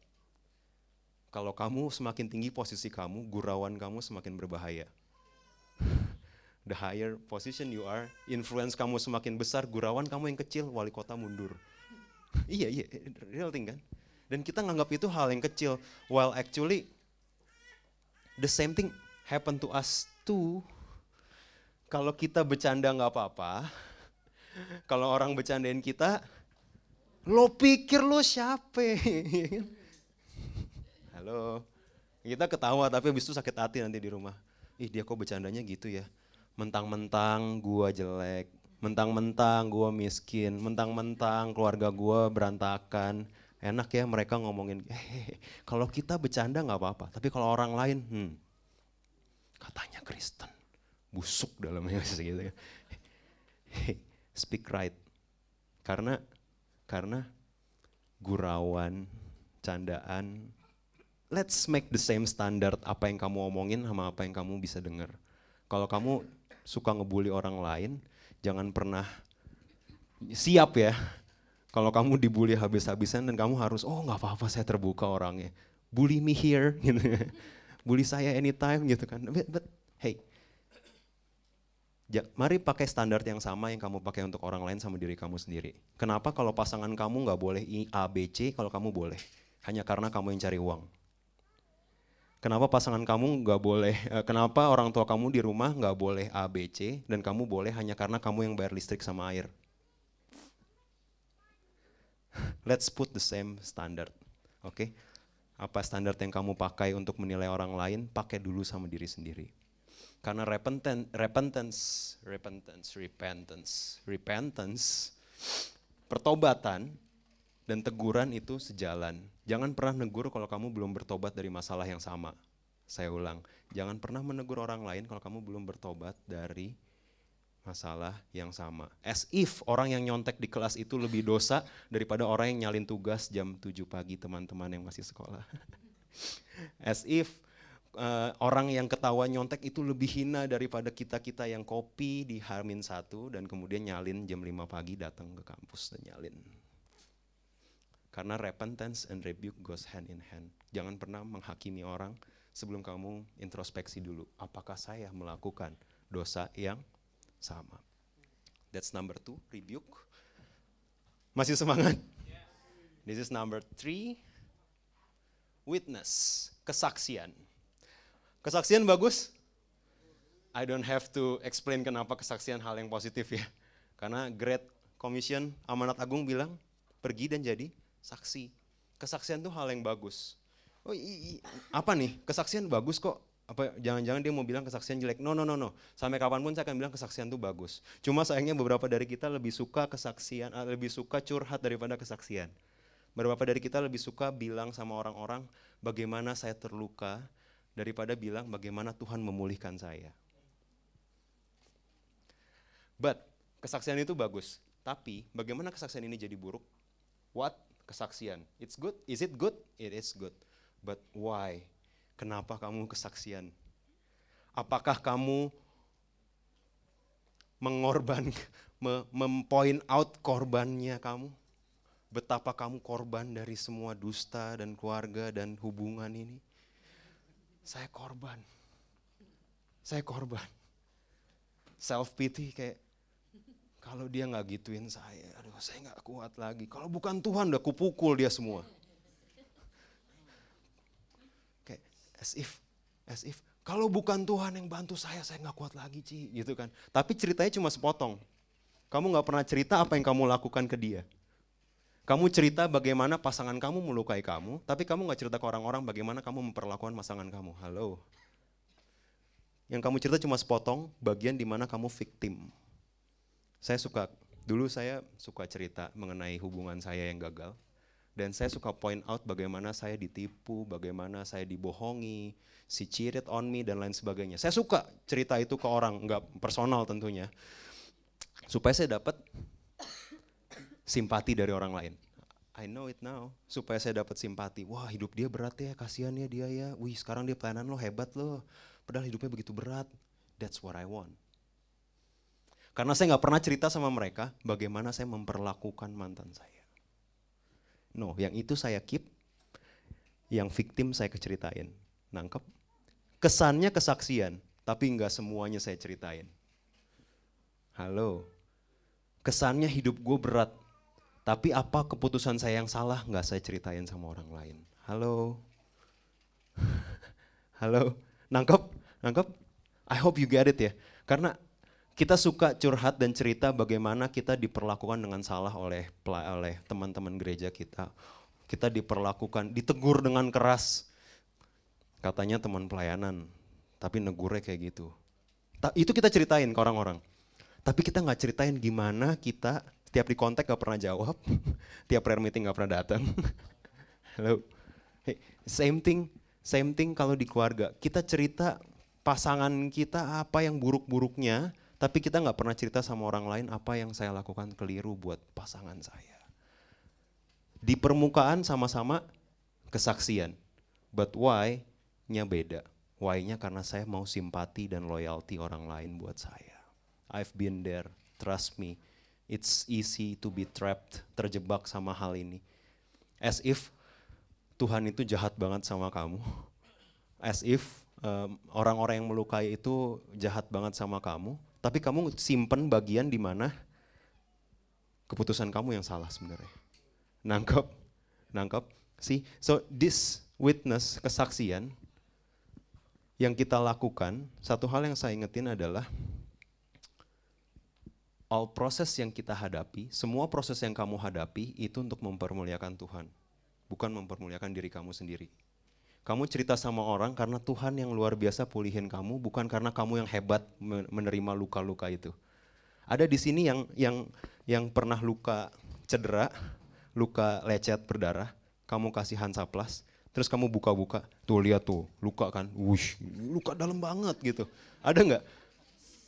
A: kalau kamu semakin tinggi posisi kamu, gurauan kamu semakin berbahaya [laughs] the higher position you are, influence kamu semakin besar, gurawan kamu yang kecil, wali kota mundur. [laughs] iya, iya, real thing kan? Dan kita nganggap itu hal yang kecil, while actually the same thing happen to us too. Kalau kita bercanda nggak apa-apa, [laughs] kalau orang bercandain kita, lo pikir lo siapa? [laughs] Halo, kita ketawa tapi habis itu sakit hati nanti di rumah. Ih dia kok bercandanya gitu ya mentang-mentang gua jelek, mentang-mentang gua miskin, mentang-mentang keluarga gua berantakan. Enak ya mereka ngomongin, kalau kita bercanda nggak apa-apa, tapi kalau orang lain, hmm, katanya Kristen, busuk dalamnya gitu ya. Speak right, karena karena gurauan, candaan, let's make the same standard apa yang kamu omongin sama apa yang kamu bisa dengar. Kalau kamu suka ngebully orang lain, jangan pernah siap ya. Kalau kamu dibully habis-habisan dan kamu harus, oh nggak apa-apa saya terbuka orangnya. Bully me here, [laughs] gitu. bully saya anytime gitu kan. But, but hey, mari pakai standar yang sama yang kamu pakai untuk orang lain sama diri kamu sendiri. Kenapa kalau pasangan kamu nggak boleh I, A, B, C, kalau kamu boleh? Hanya karena kamu yang cari uang. Kenapa pasangan kamu nggak boleh, [laughs] eh, kenapa orang tua kamu di rumah nggak boleh A, B, C, dan kamu boleh hanya karena kamu yang bayar listrik sama air? [laughs] Let's put the same standard, oke? Okay? Apa standar yang kamu pakai untuk menilai orang lain, pakai dulu sama diri sendiri. Karena repentance, repentance, repentance, repentance, repentance, pertobatan dan teguran itu sejalan. Jangan pernah negur kalau kamu belum bertobat dari masalah yang sama. Saya ulang, jangan pernah menegur orang lain kalau kamu belum bertobat dari masalah yang sama. As if orang yang nyontek di kelas itu lebih dosa daripada orang yang nyalin tugas jam 7 pagi teman-teman yang masih sekolah. [laughs] As if uh, orang yang ketawa nyontek itu lebih hina daripada kita-kita yang kopi di Harmin satu dan kemudian nyalin jam 5 pagi datang ke kampus dan nyalin. Karena repentance and rebuke goes hand in hand. Jangan pernah menghakimi orang sebelum kamu introspeksi dulu, apakah saya melakukan dosa yang sama? That's number two, rebuke. Masih semangat? This is number three, witness, kesaksian. Kesaksian bagus? I don't have to explain kenapa kesaksian hal yang positif ya. Karena Great Commission Amanat Agung bilang, pergi dan jadi saksi. Kesaksian itu hal yang bagus. Oh, i, i, apa nih? Kesaksian bagus kok. Apa jangan-jangan dia mau bilang kesaksian jelek? No, no, no, no. Sampai kapan pun saya akan bilang kesaksian itu bagus. Cuma sayangnya beberapa dari kita lebih suka kesaksian, eh, lebih suka curhat daripada kesaksian. Beberapa dari kita lebih suka bilang sama orang-orang bagaimana saya terluka daripada bilang bagaimana Tuhan memulihkan saya. But kesaksian itu bagus, tapi bagaimana kesaksian ini jadi buruk? What? Kesaksian. It's good. Is it good? It is good. But why? Kenapa kamu kesaksian? Apakah kamu mengorban, [laughs] mempoint out korbannya kamu? Betapa kamu korban dari semua dusta dan keluarga dan hubungan ini? Saya korban. Saya korban. Self pity kayak kalau dia nggak gituin saya, aduh saya nggak kuat lagi. Kalau bukan Tuhan udah kupukul dia semua. as if as if kalau bukan Tuhan yang bantu saya, saya nggak kuat lagi, Ci, gitu kan. Tapi ceritanya cuma sepotong. Kamu nggak pernah cerita apa yang kamu lakukan ke dia. Kamu cerita bagaimana pasangan kamu melukai kamu, tapi kamu nggak cerita ke orang-orang bagaimana kamu memperlakukan pasangan kamu. Halo. Yang kamu cerita cuma sepotong bagian di mana kamu victim. Saya suka, dulu saya suka cerita mengenai hubungan saya yang gagal dan saya suka point out bagaimana saya ditipu, bagaimana saya dibohongi, si cheated on me dan lain sebagainya. Saya suka cerita itu ke orang, nggak personal tentunya. Supaya saya dapat simpati dari orang lain. I know it now. Supaya saya dapat simpati. Wah hidup dia berat ya, kasihan ya dia ya. Wih sekarang dia pelayanan lo hebat lo. Padahal hidupnya begitu berat. That's what I want. Karena saya nggak pernah cerita sama mereka bagaimana saya memperlakukan mantan saya. No, yang itu saya keep, yang victim saya keceritain. Nangkep? Kesannya kesaksian, tapi nggak semuanya saya ceritain. Halo, kesannya hidup gue berat, tapi apa keputusan saya yang salah nggak saya ceritain sama orang lain. Halo, [laughs] halo, nangkep, nangkep. I hope you get it ya, karena kita suka curhat dan cerita bagaimana kita diperlakukan dengan salah oleh oleh teman-teman gereja kita. Kita diperlakukan, ditegur dengan keras. Katanya teman pelayanan, tapi negurnya kayak gitu. Itu kita ceritain ke orang-orang. Tapi kita nggak ceritain gimana kita tiap di kontak gak pernah jawab, [laughs] tiap prayer meeting gak pernah datang. [laughs] Halo, hey, same thing, same thing kalau di keluarga. Kita cerita pasangan kita apa yang buruk-buruknya, tapi kita nggak pernah cerita sama orang lain apa yang saya lakukan keliru buat pasangan saya. Di permukaan sama-sama kesaksian, but why-nya beda. Why-nya karena saya mau simpati dan loyalty orang lain buat saya. I've been there, trust me. It's easy to be trapped, terjebak sama hal ini. As if Tuhan itu jahat banget sama kamu. As if orang-orang um, yang melukai itu jahat banget sama kamu tapi kamu simpen bagian di mana keputusan kamu yang salah sebenarnya. Nangkep, nangkep. See, so this witness kesaksian yang kita lakukan, satu hal yang saya ingetin adalah all proses yang kita hadapi, semua proses yang kamu hadapi itu untuk mempermuliakan Tuhan, bukan mempermuliakan diri kamu sendiri. Kamu cerita sama orang karena Tuhan yang luar biasa pulihin kamu, bukan karena kamu yang hebat menerima luka-luka itu. Ada di sini yang yang yang pernah luka cedera, luka lecet berdarah, kamu kasih Hansaplas, terus kamu buka-buka, tuh lihat tuh, luka kan, wush, luka dalam banget gitu. Ada nggak?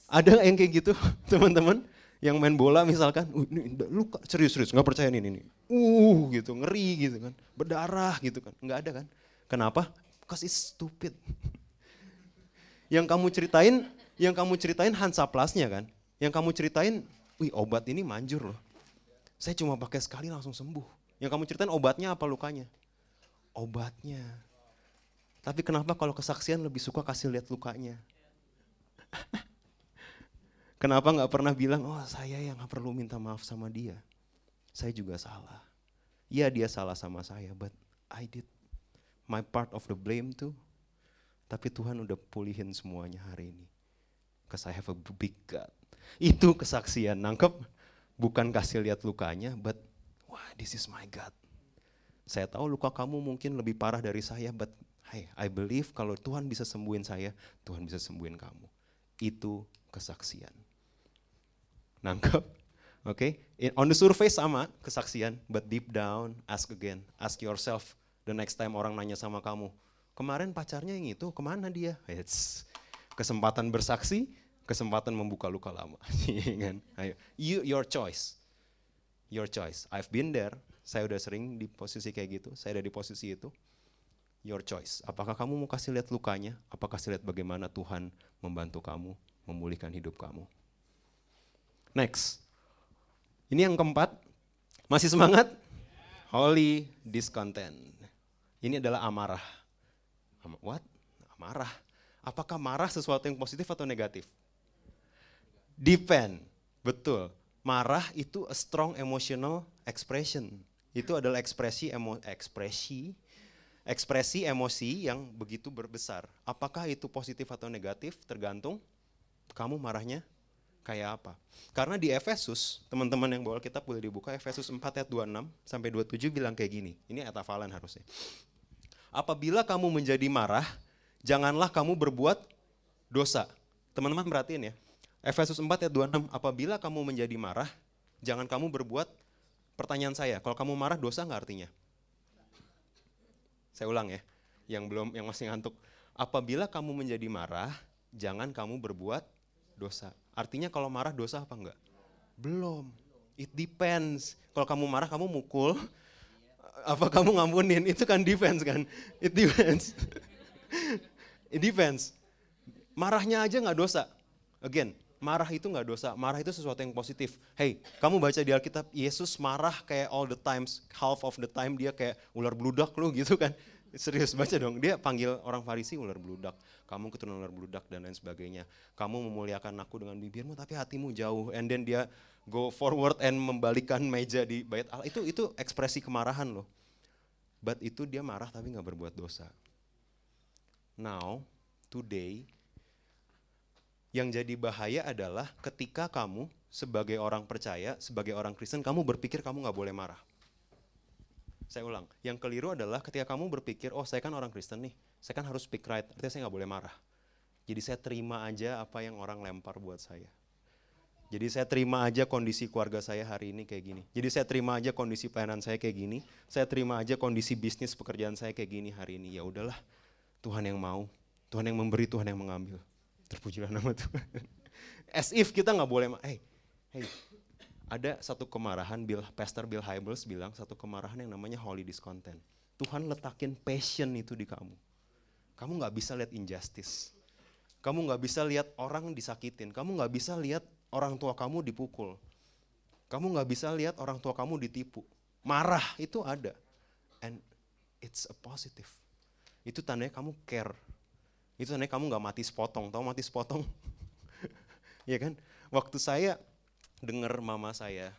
A: Ada yang kayak gitu, [laughs] teman-teman? Yang main bola misalkan, uh, ini luka, serius-serius, nggak percaya ini, ini, uh, gitu, ngeri gitu kan, berdarah gitu kan, nggak ada kan? Kenapa? Because it's stupid. [laughs] yang kamu ceritain, yang kamu ceritain Hansaplasnya kan? Yang kamu ceritain, wih obat ini manjur loh. Saya cuma pakai sekali langsung sembuh. Yang kamu ceritain obatnya apa lukanya? Obatnya. Tapi kenapa kalau kesaksian lebih suka kasih lihat lukanya? [laughs] kenapa nggak pernah bilang, oh saya yang perlu minta maaf sama dia. Saya juga salah. Iya dia salah sama saya, but I did my part of the blame too. Tapi Tuhan udah pulihin semuanya hari ini. Because I have a big God. Itu kesaksian, nangkep? Bukan kasih lihat lukanya, but wah this is my God. Saya tahu luka kamu mungkin lebih parah dari saya, but hey, I believe kalau Tuhan bisa sembuhin saya, Tuhan bisa sembuhin kamu. Itu kesaksian. Nangkep? Oke, [laughs] okay? on the surface sama kesaksian, but deep down, ask again, ask yourself the next time orang nanya sama kamu, kemarin pacarnya yang itu ke mana dia? It's kesempatan bersaksi, kesempatan membuka luka lama. [laughs] Iya kan? Ayo, you, your choice, your choice. I've been there, saya udah sering di posisi kayak gitu, saya ada di posisi itu. Your choice. Apakah kamu mau kasih lihat lukanya? Apakah kasih lihat bagaimana Tuhan membantu kamu memulihkan hidup kamu? Next. Ini yang keempat. Masih semangat? Holy discontent. Ini adalah amarah. What? Amarah. Apakah marah sesuatu yang positif atau negatif? Depend. Betul. Marah itu a strong emotional expression. Itu adalah ekspresi emo, ekspresi ekspresi emosi yang begitu berbesar. Apakah itu positif atau negatif? Tergantung kamu marahnya kayak apa. Karena di Efesus, teman-teman yang bawa kitab boleh dibuka, Efesus 4 ayat 26 sampai 27 bilang kayak gini. Ini ayat hafalan harusnya. Apabila kamu menjadi marah, janganlah kamu berbuat dosa. Teman-teman perhatiin ya. Efesus 4 ayat 26, apabila kamu menjadi marah, jangan kamu berbuat pertanyaan saya, kalau kamu marah dosa nggak artinya? Saya ulang ya, yang belum yang masih ngantuk. Apabila kamu menjadi marah, jangan kamu berbuat dosa. Artinya kalau marah dosa apa enggak? Belum. It depends. Kalau kamu marah kamu mukul, [laughs] apa kamu ngampunin? Itu kan defense kan? It depends. [laughs] It depends. Marahnya aja nggak dosa. Again, marah itu nggak dosa. Marah itu sesuatu yang positif. Hey, kamu baca di Alkitab, Yesus marah kayak all the times, half of the time dia kayak ular bludak lu gitu kan. Serius baca dong, dia panggil orang Farisi ular bludak, kamu keturunan ular bludak dan lain sebagainya. Kamu memuliakan aku dengan bibirmu tapi hatimu jauh. And then dia go forward and membalikan meja di bait Allah. Itu itu ekspresi kemarahan loh. But itu dia marah tapi nggak berbuat dosa. Now, today, yang jadi bahaya adalah ketika kamu sebagai orang percaya, sebagai orang Kristen, kamu berpikir kamu nggak boleh marah. Saya ulang, yang keliru adalah ketika kamu berpikir, oh saya kan orang Kristen nih, saya kan harus speak right, artinya saya nggak boleh marah. Jadi saya terima aja apa yang orang lempar buat saya. Jadi saya terima aja kondisi keluarga saya hari ini kayak gini. Jadi saya terima aja kondisi pelayanan saya kayak gini. Saya terima aja kondisi bisnis pekerjaan saya kayak gini hari ini. Ya udahlah, Tuhan yang mau, Tuhan yang memberi, Tuhan yang mengambil. Terpujilah nama Tuhan. [laughs] As if kita nggak boleh, hey, hey, ada satu kemarahan, Bill, Pastor Bill Hybels bilang satu kemarahan yang namanya holy discontent. Tuhan letakin passion itu di kamu. Kamu nggak bisa lihat injustice. Kamu nggak bisa lihat orang disakitin. Kamu nggak bisa lihat orang tua kamu dipukul. Kamu nggak bisa lihat orang tua kamu ditipu. Marah itu ada. And it's a positive. Itu tandanya kamu care. Itu tandanya kamu nggak mati sepotong. Tahu mati sepotong? [laughs] Iya kan? Waktu saya dengar mama saya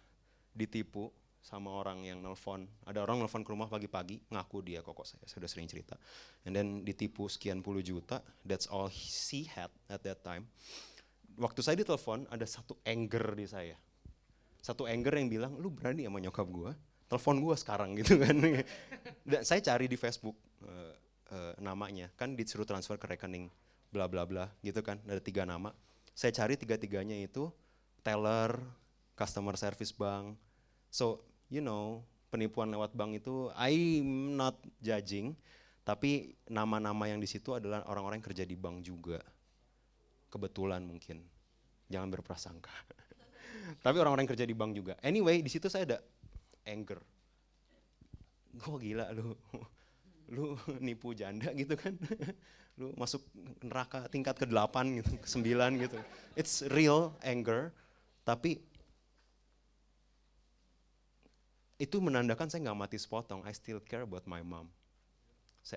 A: ditipu sama orang yang nelfon. Ada orang nelfon ke rumah pagi-pagi, ngaku dia kok saya, saya sudah sering cerita. And then ditipu sekian puluh juta, that's all she had at that time. Waktu saya ditelepon, ada satu anger di saya. Satu anger yang bilang, lu berani sama nyokap gue? Telepon gue sekarang [laughs] gitu kan. Dan saya cari di Facebook uh, uh, namanya, kan disuruh transfer ke rekening bla bla bla gitu kan, ada tiga nama. Saya cari tiga-tiganya itu, teller, customer service bank. So, you know, penipuan lewat bank itu I'm not judging, tapi nama-nama yang di situ adalah orang-orang yang kerja di bank juga. Kebetulan mungkin. Jangan berprasangka. [laughs] tapi orang-orang yang kerja di bank juga. Anyway, di situ saya ada anger. Gue gila lu. [laughs] Lu nipu janda gitu kan. [laughs] lu masuk neraka tingkat ke-8 gitu, ke-9 gitu. It's real anger tapi itu menandakan saya nggak mati sepotong. I still care about my mom.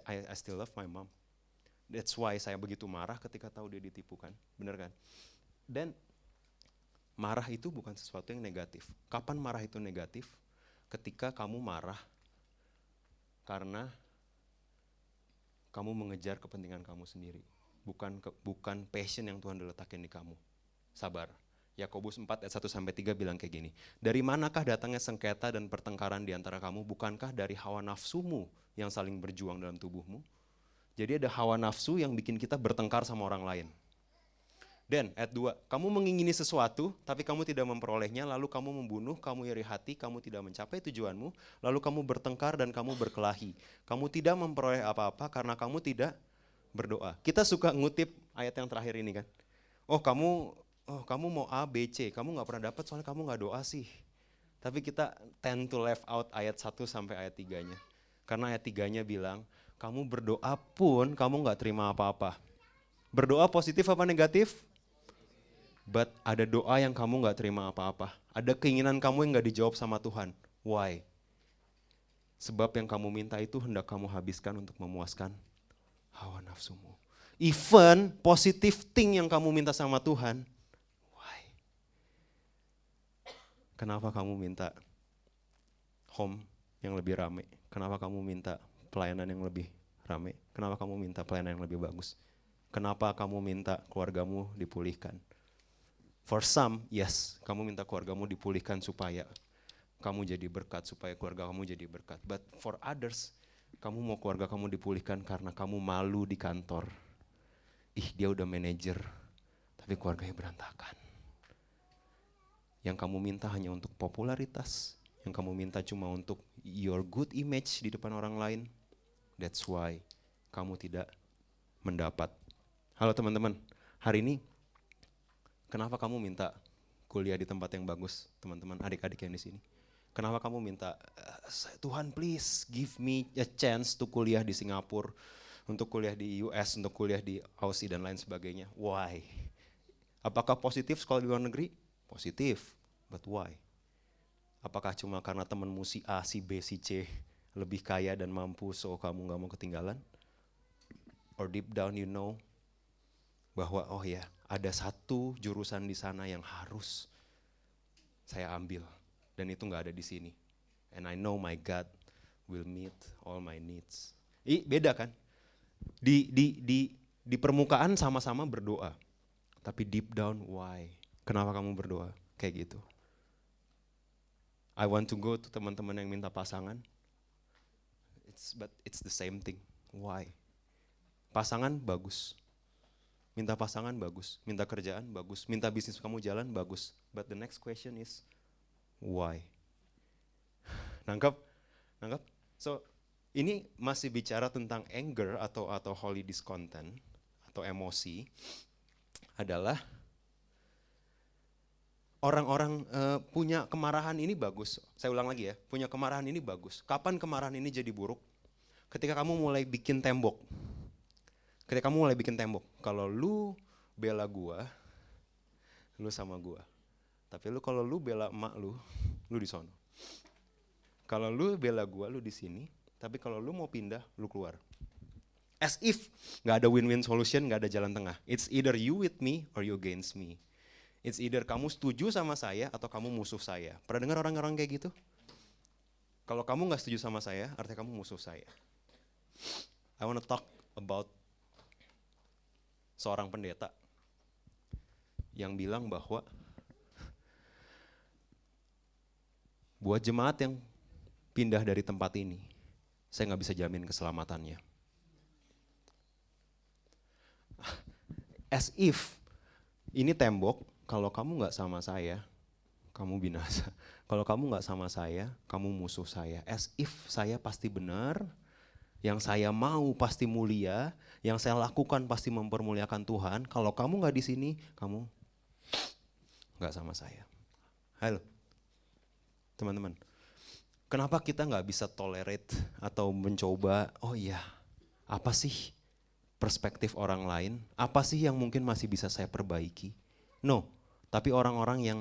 A: I, I still love my mom. That's why saya begitu marah ketika tahu dia ditipu kan, bener kan? Dan marah itu bukan sesuatu yang negatif. Kapan marah itu negatif? Ketika kamu marah karena kamu mengejar kepentingan kamu sendiri, bukan ke, bukan passion yang Tuhan letakkan di kamu. Sabar. Yakobus 4 ayat 1 sampai 3 bilang kayak gini. Dari manakah datangnya sengketa dan pertengkaran di antara kamu? Bukankah dari hawa nafsumu yang saling berjuang dalam tubuhmu? Jadi ada hawa nafsu yang bikin kita bertengkar sama orang lain. Dan ayat 2, kamu mengingini sesuatu tapi kamu tidak memperolehnya, lalu kamu membunuh, kamu iri hati, kamu tidak mencapai tujuanmu, lalu kamu bertengkar dan kamu berkelahi. Kamu tidak memperoleh apa-apa karena kamu tidak berdoa. Kita suka ngutip ayat yang terakhir ini kan. Oh kamu oh kamu mau A, B, C, kamu nggak pernah dapat soalnya kamu nggak doa sih. Tapi kita tend to left out ayat 1 sampai ayat 3-nya. Karena ayat 3-nya bilang, kamu berdoa pun kamu nggak terima apa-apa. Berdoa positif apa negatif? But ada doa yang kamu nggak terima apa-apa. Ada keinginan kamu yang nggak dijawab sama Tuhan. Why? Sebab yang kamu minta itu hendak kamu habiskan untuk memuaskan hawa nafsumu. Even positive thing yang kamu minta sama Tuhan, Kenapa kamu minta home yang lebih rame? Kenapa kamu minta pelayanan yang lebih rame? Kenapa kamu minta pelayanan yang lebih bagus? Kenapa kamu minta keluargamu dipulihkan? For some, yes, kamu minta keluargamu dipulihkan supaya kamu jadi berkat, supaya keluarga kamu jadi berkat. But for others, kamu mau keluarga kamu dipulihkan karena kamu malu di kantor. Ih, dia udah manajer, tapi keluarganya berantakan yang kamu minta hanya untuk popularitas, yang kamu minta cuma untuk your good image di depan orang lain, that's why kamu tidak mendapat. Halo teman-teman, hari ini kenapa kamu minta kuliah di tempat yang bagus, teman-teman, adik-adik yang di sini? Kenapa kamu minta, Tuhan please give me a chance to kuliah di Singapura, untuk kuliah di US, untuk kuliah di Aussie dan lain sebagainya. Why? Apakah positif sekolah di luar negeri? Positif, but why? Apakah cuma karena temanmu si A, si B, si C lebih kaya dan mampu so kamu gak mau ketinggalan? Or deep down you know bahwa oh ya ada satu jurusan di sana yang harus saya ambil dan itu nggak ada di sini. And I know my God will meet all my needs. I beda kan? Di di di di permukaan sama-sama berdoa, tapi deep down why? Kenapa kamu berdoa? Kayak gitu. I want to go to teman-teman yang minta pasangan. It's but it's the same thing. Why? Pasangan bagus. Minta pasangan bagus, minta kerjaan bagus, minta bisnis kamu jalan bagus. But the next question is why? [sighs] Nangkap? Nangkap? So, ini masih bicara tentang anger atau atau holy discontent atau emosi adalah orang-orang uh, punya kemarahan ini bagus. Saya ulang lagi ya, punya kemarahan ini bagus. Kapan kemarahan ini jadi buruk? Ketika kamu mulai bikin tembok. Ketika kamu mulai bikin tembok. Kalau lu bela gua, lu sama gua. Tapi lu kalau lu bela emak lu, lu di sono. Kalau lu bela gua, lu di sini. Tapi kalau lu mau pindah, lu keluar. As if nggak ada win-win solution, nggak ada jalan tengah. It's either you with me or you against me. It's either kamu setuju sama saya atau kamu musuh saya. Pernah dengar orang-orang kayak gitu? Kalau kamu nggak setuju sama saya, artinya kamu musuh saya. I want to talk about seorang pendeta yang bilang bahwa buat jemaat yang pindah dari tempat ini, saya nggak bisa jamin keselamatannya. As if ini tembok, kalau kamu nggak sama saya, kamu binasa. [laughs] Kalau kamu nggak sama saya, kamu musuh saya. As if saya pasti benar, yang saya mau pasti mulia, yang saya lakukan pasti mempermuliakan Tuhan. Kalau kamu nggak di sini, kamu nggak sama saya. Halo, teman-teman. Kenapa kita nggak bisa tolerate atau mencoba? Oh iya, apa sih perspektif orang lain? Apa sih yang mungkin masih bisa saya perbaiki? No, tapi orang-orang yang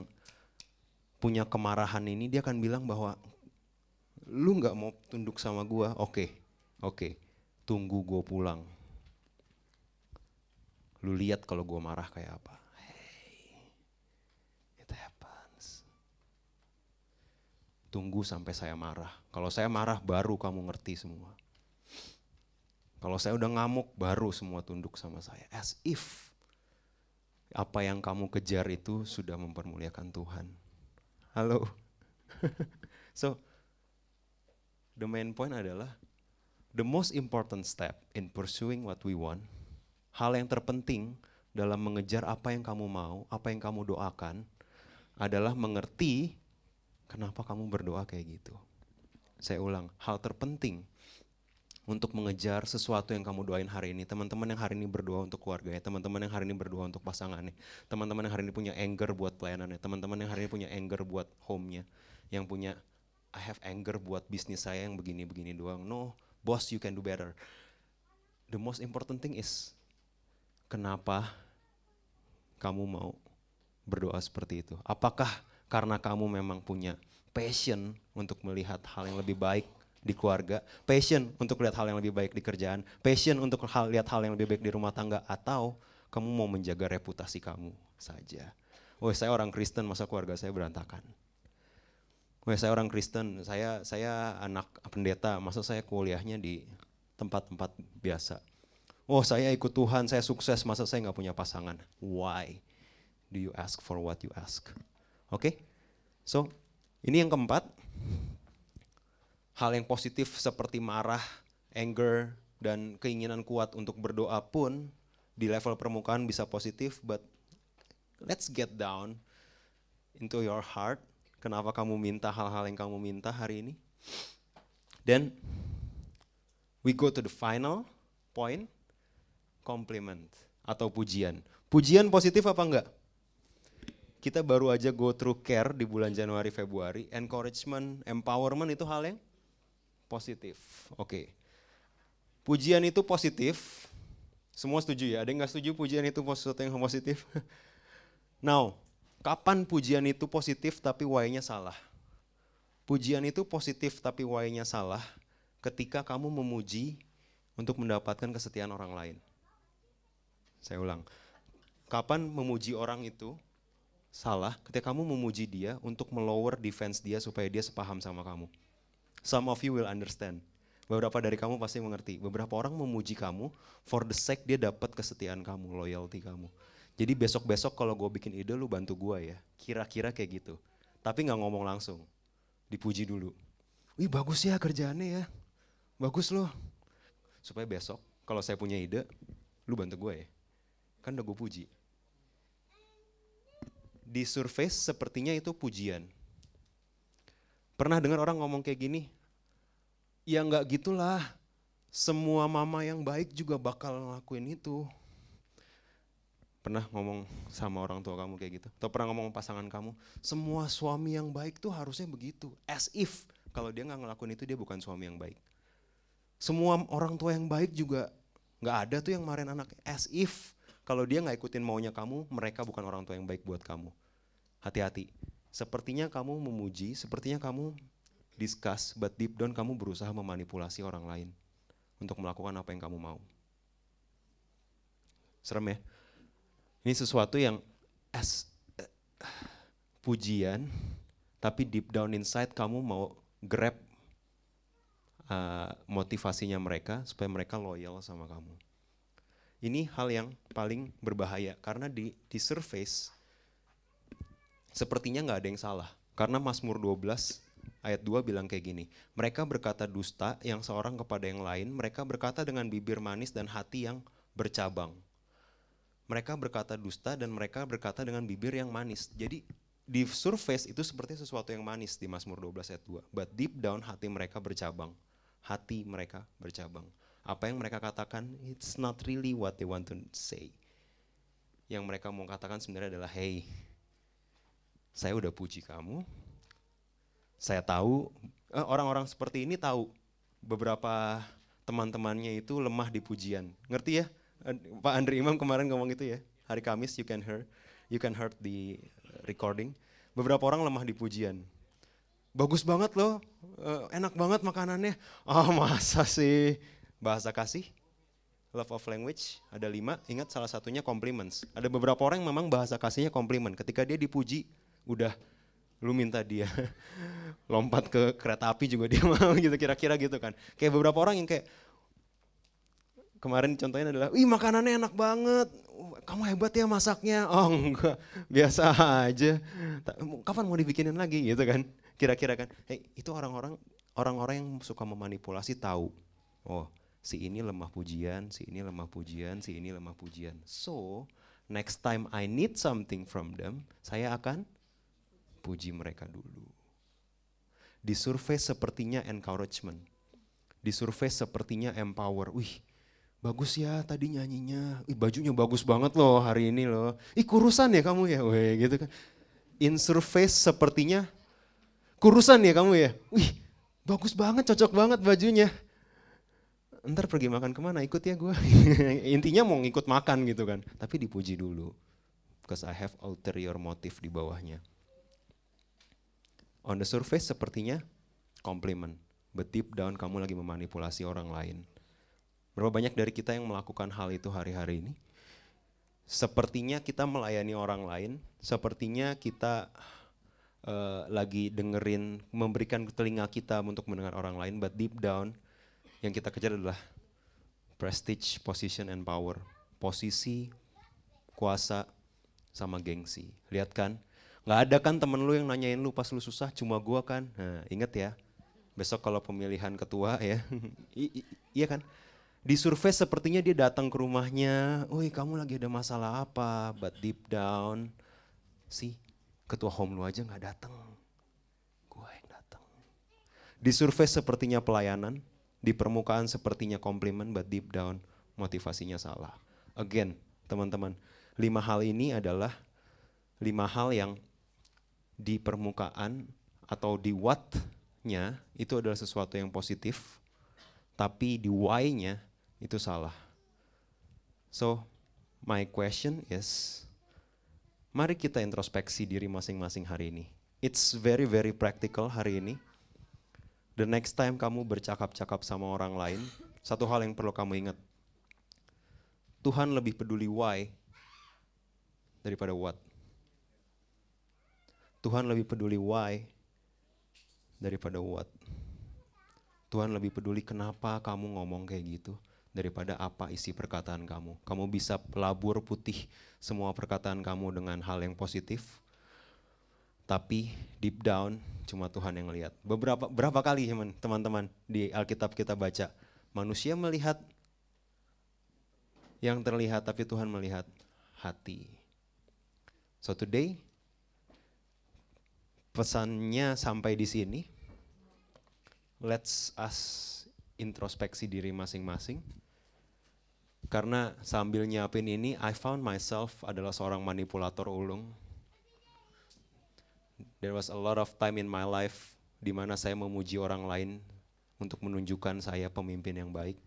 A: punya kemarahan ini dia akan bilang bahwa lu nggak mau tunduk sama gua, oke, okay, oke, okay, tunggu gua pulang. Lu lihat kalau gue marah kayak apa. Hey, it happens. Tunggu sampai saya marah. Kalau saya marah baru kamu ngerti semua. Kalau saya udah ngamuk baru semua tunduk sama saya. As if apa yang kamu kejar itu sudah mempermuliakan Tuhan. Halo. [laughs] so the main point adalah the most important step in pursuing what we want hal yang terpenting dalam mengejar apa yang kamu mau, apa yang kamu doakan adalah mengerti kenapa kamu berdoa kayak gitu. Saya ulang, hal terpenting untuk mengejar sesuatu yang kamu doain hari ini. Teman-teman yang hari ini berdoa untuk keluarganya, teman-teman yang hari ini berdoa untuk pasangannya, teman-teman yang hari ini punya anger buat pelayanannya, teman-teman yang hari ini punya anger buat home-nya, yang punya I have anger buat bisnis saya yang begini-begini doang. No, boss you can do better. The most important thing is kenapa kamu mau berdoa seperti itu? Apakah karena kamu memang punya passion untuk melihat hal yang lebih baik di keluarga, passion untuk lihat hal yang lebih baik di kerjaan, passion untuk hal, lihat hal yang lebih baik di rumah tangga, atau kamu mau menjaga reputasi kamu saja? Oh, saya orang Kristen, masa keluarga saya berantakan? Oh, saya orang Kristen, saya saya anak pendeta, masa saya kuliahnya di tempat-tempat biasa? oh saya ikut Tuhan, saya sukses, masa saya nggak punya pasangan? Why do you ask for what you ask? Oke, okay? so ini yang keempat. Hal yang positif seperti marah, anger, dan keinginan kuat untuk berdoa pun di level permukaan bisa positif, but let's get down into your heart. Kenapa kamu minta hal-hal yang kamu minta hari ini? Then we go to the final point compliment atau pujian. Pujian positif apa enggak? Kita baru aja go through care di bulan Januari Februari, encouragement, empowerment itu hal yang positif. Oke. Pujian itu positif. Semua setuju ya? Ada yang nggak setuju pujian itu sesuatu yang positif? [laughs] Now, kapan pujian itu positif tapi why-nya salah? Pujian itu positif tapi why-nya salah ketika kamu memuji untuk mendapatkan kesetiaan orang lain. Saya ulang. Kapan memuji orang itu salah ketika kamu memuji dia untuk melower defense dia supaya dia sepaham sama kamu. Some of you will understand. Beberapa dari kamu pasti mengerti. Beberapa orang memuji kamu for the sake dia dapat kesetiaan kamu, loyalty kamu. Jadi besok-besok kalau gue bikin ide lu bantu gue ya. Kira-kira kayak gitu. Tapi nggak ngomong langsung. Dipuji dulu. Wih bagus ya kerjaannya ya. Bagus loh. Supaya besok kalau saya punya ide, lu bantu gue ya. Kan udah gue puji. Di surface sepertinya itu pujian. Pernah dengar orang ngomong kayak gini? Ya nggak gitulah. Semua mama yang baik juga bakal ngelakuin itu. Pernah ngomong sama orang tua kamu kayak gitu? Atau pernah ngomong pasangan kamu? Semua suami yang baik tuh harusnya begitu. As if kalau dia nggak ngelakuin itu dia bukan suami yang baik. Semua orang tua yang baik juga nggak ada tuh yang marahin anak. As if kalau dia nggak ikutin maunya kamu, mereka bukan orang tua yang baik buat kamu. Hati-hati. Sepertinya kamu memuji, sepertinya kamu discuss, but deep down kamu berusaha memanipulasi orang lain untuk melakukan apa yang kamu mau. Serem ya? Ini sesuatu yang as uh, pujian, tapi deep down inside kamu mau grab uh, motivasinya mereka supaya mereka loyal sama kamu. Ini hal yang paling berbahaya karena di di surface sepertinya nggak ada yang salah. Karena Mazmur 12 ayat 2 bilang kayak gini, mereka berkata dusta yang seorang kepada yang lain, mereka berkata dengan bibir manis dan hati yang bercabang. Mereka berkata dusta dan mereka berkata dengan bibir yang manis. Jadi di surface itu seperti sesuatu yang manis di Mazmur 12 ayat 2. But deep down hati mereka bercabang. Hati mereka bercabang apa yang mereka katakan it's not really what they want to say. Yang mereka mau katakan sebenarnya adalah hey, saya udah puji kamu. Saya tahu eh, orang-orang seperti ini tahu beberapa teman-temannya itu lemah di pujian. Ngerti ya? Pak Andri Imam kemarin ngomong itu ya. Hari Kamis you can hear you can heard the recording. Beberapa orang lemah di pujian. Bagus banget loh, eh, enak banget makanannya. Oh masa sih? bahasa kasih love of language ada lima. Ingat salah satunya compliments. Ada beberapa orang yang memang bahasa kasihnya compliment. Ketika dia dipuji, udah lu minta dia [laughs] lompat ke kereta api juga dia [laughs] mau gitu kira-kira gitu kan. Kayak beberapa orang yang kayak kemarin contohnya adalah, wih makanannya enak banget, kamu hebat ya masaknya. Oh enggak, [laughs] biasa aja. Kapan mau dibikinin lagi gitu kan? Kira-kira kan, hey, itu orang-orang orang-orang yang suka memanipulasi tahu, oh si ini lemah pujian, si ini lemah pujian, si ini lemah pujian. So next time I need something from them, saya akan puji mereka dulu. Di survei sepertinya encouragement. Di survei sepertinya empower. Wih, bagus ya tadi nyanyinya, Ih, bajunya bagus banget loh hari ini loh. Ih kurusan ya kamu ya, weh gitu kan. In surface sepertinya kurusan ya kamu ya, wih bagus banget, cocok banget bajunya. Ntar pergi makan ke mana, ikut ya gue. [laughs] Intinya mau ngikut makan gitu kan, tapi dipuji dulu. Because I have ulterior motive di bawahnya. On the surface sepertinya compliment, but deep down kamu lagi memanipulasi orang lain Berapa banyak dari kita yang melakukan hal itu hari-hari ini? Sepertinya kita melayani orang lain, sepertinya kita uh, lagi dengerin, memberikan telinga kita untuk mendengar orang lain, but deep down yang kita kejar adalah prestige, position, and power. Posisi, kuasa, sama gengsi. Lihat kan, nggak ada kan temen lu yang nanyain lu pas lu susah, cuma gua kan. Nah, inget ya, besok kalau pemilihan ketua ya, [laughs] iya kan, di survei sepertinya dia datang ke rumahnya, woi kamu lagi ada masalah apa? But deep down, sih ketua home lu aja nggak datang, gue yang datang. Di survei sepertinya pelayanan, di permukaan sepertinya komplimen, but deep down motivasinya salah. Again, teman-teman, lima hal ini adalah lima hal yang di permukaan atau di what-nya itu adalah sesuatu yang positif, tapi di why-nya itu salah. So, my question is, mari kita introspeksi diri masing-masing hari ini. It's very very practical hari ini. The next time kamu bercakap-cakap sama orang lain, satu hal yang perlu kamu ingat. Tuhan lebih peduli why daripada what. Tuhan lebih peduli why daripada what. Tuhan lebih peduli kenapa kamu ngomong kayak gitu daripada apa isi perkataan kamu. Kamu bisa pelabur putih semua perkataan kamu dengan hal yang positif, tapi deep down cuma Tuhan yang melihat. Beberapa berapa kali teman-teman di Alkitab kita baca, manusia melihat yang terlihat tapi Tuhan melihat hati. So today pesannya sampai di sini. Let's us introspeksi diri masing-masing. Karena sambil nyiapin ini, I found myself adalah seorang manipulator ulung. There was a lot of time in my life di mana saya memuji orang lain untuk menunjukkan saya pemimpin yang baik.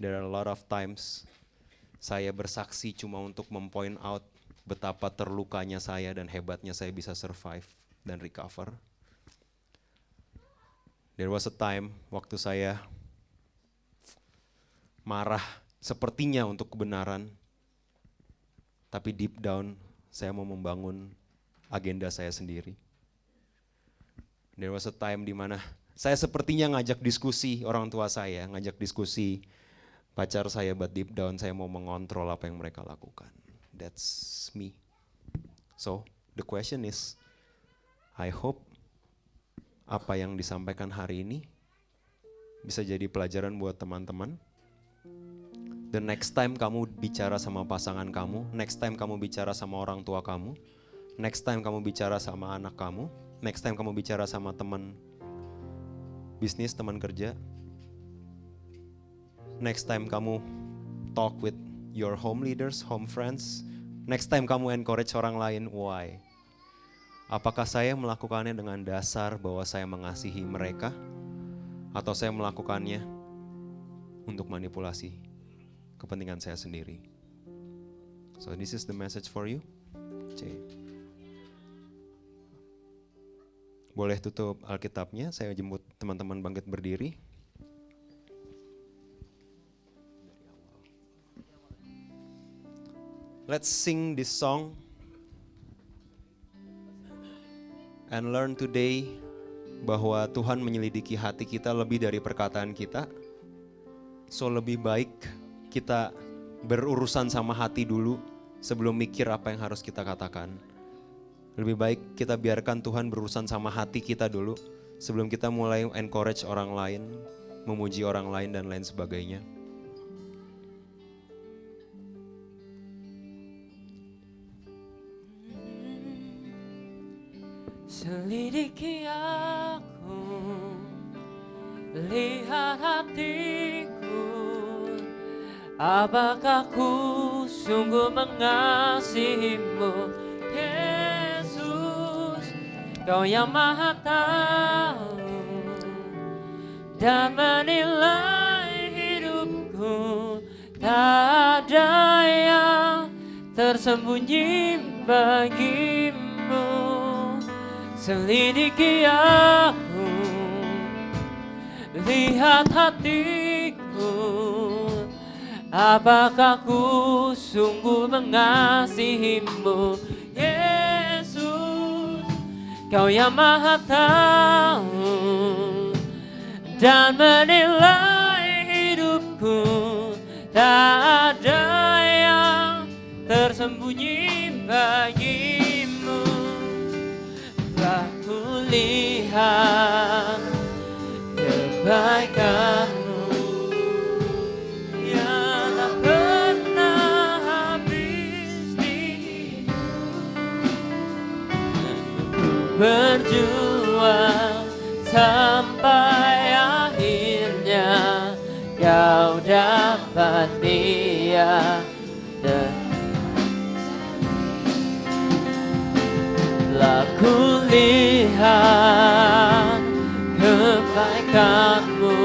A: There are a lot of times saya bersaksi cuma untuk mempoint out betapa terlukanya saya dan hebatnya saya bisa survive dan recover. There was a time waktu saya marah sepertinya untuk kebenaran, tapi deep down saya mau membangun agenda saya sendiri. There was a time di mana saya sepertinya ngajak diskusi orang tua saya, ngajak diskusi pacar saya, but deep down saya mau mengontrol apa yang mereka lakukan. That's me. So, the question is, I hope apa yang disampaikan hari ini bisa jadi pelajaran buat teman-teman The next time kamu bicara sama pasangan kamu, next time kamu bicara sama orang tua kamu, next time kamu bicara sama anak kamu, next time kamu bicara sama teman bisnis, teman kerja, next time kamu talk with your home leaders, home friends, next time kamu encourage orang lain, why? Apakah saya melakukannya dengan dasar bahwa saya mengasihi mereka, atau saya melakukannya untuk manipulasi kepentingan saya sendiri. So this is the message for you. C. Boleh tutup Alkitabnya, saya jemput teman-teman bangkit berdiri. Let's sing this song and learn today bahwa Tuhan menyelidiki hati kita lebih dari perkataan kita. So lebih baik kita berurusan sama hati dulu sebelum mikir apa yang harus kita katakan. Lebih baik kita biarkan Tuhan berurusan sama hati kita dulu sebelum kita mulai encourage orang lain, memuji orang lain dan lain sebagainya.
B: Selidiki aku, lihat hatiku, apakah ku sungguh mengasihimu, Yesus, Kau yang maha tahu dan menilai hidupku, tak ada yang tersembunyi bagimu. Selidiki aku, lihat hatiku, apakah ku sungguh mengasihimu, Yesus, Kau yang maha tahu dan menilai hidupku, tak ada yang tersembunyi bagimu di hidupku berjuang sampai akhirnya kau dapat dia kulihat kebaikanmu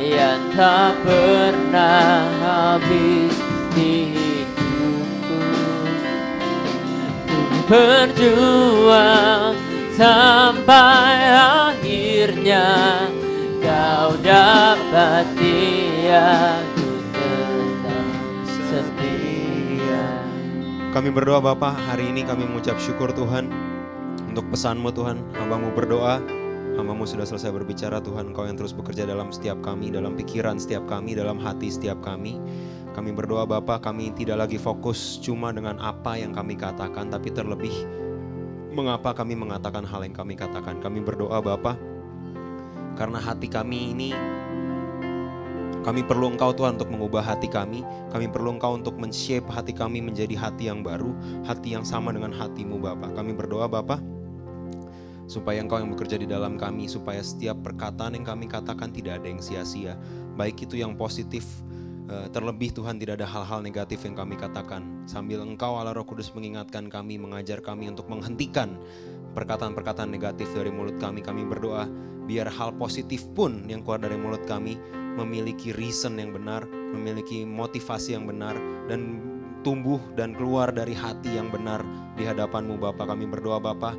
B: yang tak pernah habis di hidupku. Ku berjuang sampai akhirnya kau dapat dia
A: Kami berdoa Bapak, hari ini kami mengucap syukur Tuhan untuk pesanmu Tuhan. Hambamu berdoa, hambamu sudah selesai berbicara Tuhan. Kau yang terus bekerja dalam setiap kami, dalam pikiran setiap kami, dalam hati setiap kami. Kami berdoa Bapak, kami tidak lagi fokus cuma dengan apa yang kami katakan, tapi terlebih mengapa kami mengatakan hal yang kami katakan. Kami berdoa Bapak, karena hati kami ini kami perlu Engkau Tuhan untuk mengubah hati kami. Kami perlu Engkau untuk men-shape hati kami menjadi hati yang baru, hati yang sama dengan hatimu Bapa. Kami berdoa Bapa, supaya Engkau yang bekerja di dalam kami, supaya setiap perkataan yang kami katakan tidak ada yang sia-sia. Baik itu yang positif, eh, terlebih Tuhan tidak ada hal-hal negatif yang kami katakan. Sambil Engkau Allah Roh Kudus mengingatkan kami, mengajar kami untuk menghentikan perkataan-perkataan negatif dari mulut kami. Kami berdoa biar hal positif pun yang keluar dari mulut kami memiliki reason yang benar, memiliki motivasi yang benar, dan tumbuh dan keluar dari hati yang benar di hadapanmu Bapa. Kami berdoa Bapa,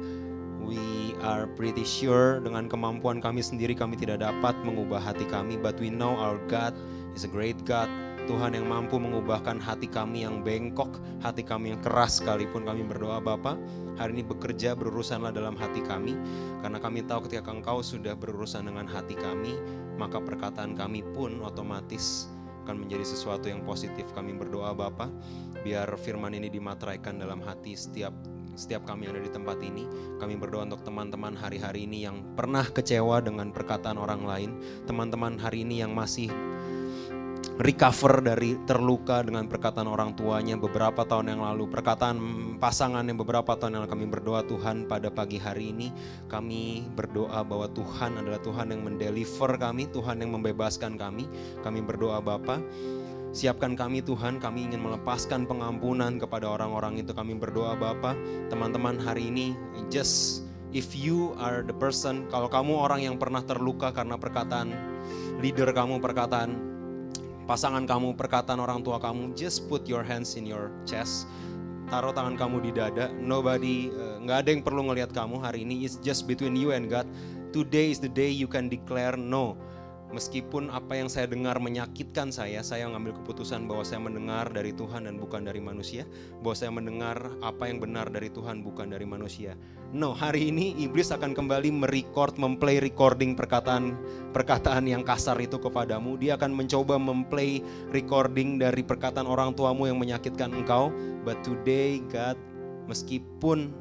A: we are pretty sure dengan kemampuan kami sendiri kami tidak dapat mengubah hati kami, but we know our God is a great God. Tuhan yang mampu mengubahkan hati kami yang bengkok, hati kami yang keras sekalipun kami berdoa Bapa. Hari ini bekerja berurusanlah dalam hati kami, karena kami tahu ketika Engkau sudah berurusan dengan hati kami, maka perkataan kami pun otomatis akan menjadi sesuatu yang positif. Kami berdoa Bapa, biar firman ini dimateraikan dalam hati setiap setiap kami yang ada di tempat ini. Kami berdoa untuk teman-teman hari-hari ini yang pernah kecewa dengan perkataan orang lain, teman-teman hari ini yang masih recover dari terluka dengan perkataan orang tuanya beberapa tahun yang lalu, perkataan pasangan yang beberapa tahun yang lalu kami berdoa Tuhan pada pagi hari ini kami berdoa bahwa Tuhan adalah Tuhan yang mendeliver kami, Tuhan yang membebaskan kami. Kami berdoa Bapa, siapkan kami Tuhan, kami ingin melepaskan pengampunan kepada orang-orang itu. Kami berdoa Bapa, teman-teman hari ini just if you are the person, kalau kamu orang yang pernah terluka karena perkataan leader kamu, perkataan pasangan kamu, perkataan orang tua kamu, just put your hands in your chest. Taruh tangan kamu di dada. Nobody, eh, nggak ada yang perlu ngelihat kamu hari ini. It's just between you and God. Today is the day you can declare no. Meskipun apa yang saya dengar menyakitkan saya, saya mengambil keputusan bahwa saya mendengar dari Tuhan dan bukan dari manusia, bahwa saya mendengar apa yang benar dari Tuhan bukan dari manusia. No, hari ini iblis akan kembali merecord, memplay recording perkataan perkataan yang kasar itu kepadamu. Dia akan mencoba memplay recording dari perkataan orang tuamu yang menyakitkan engkau. But today God, meskipun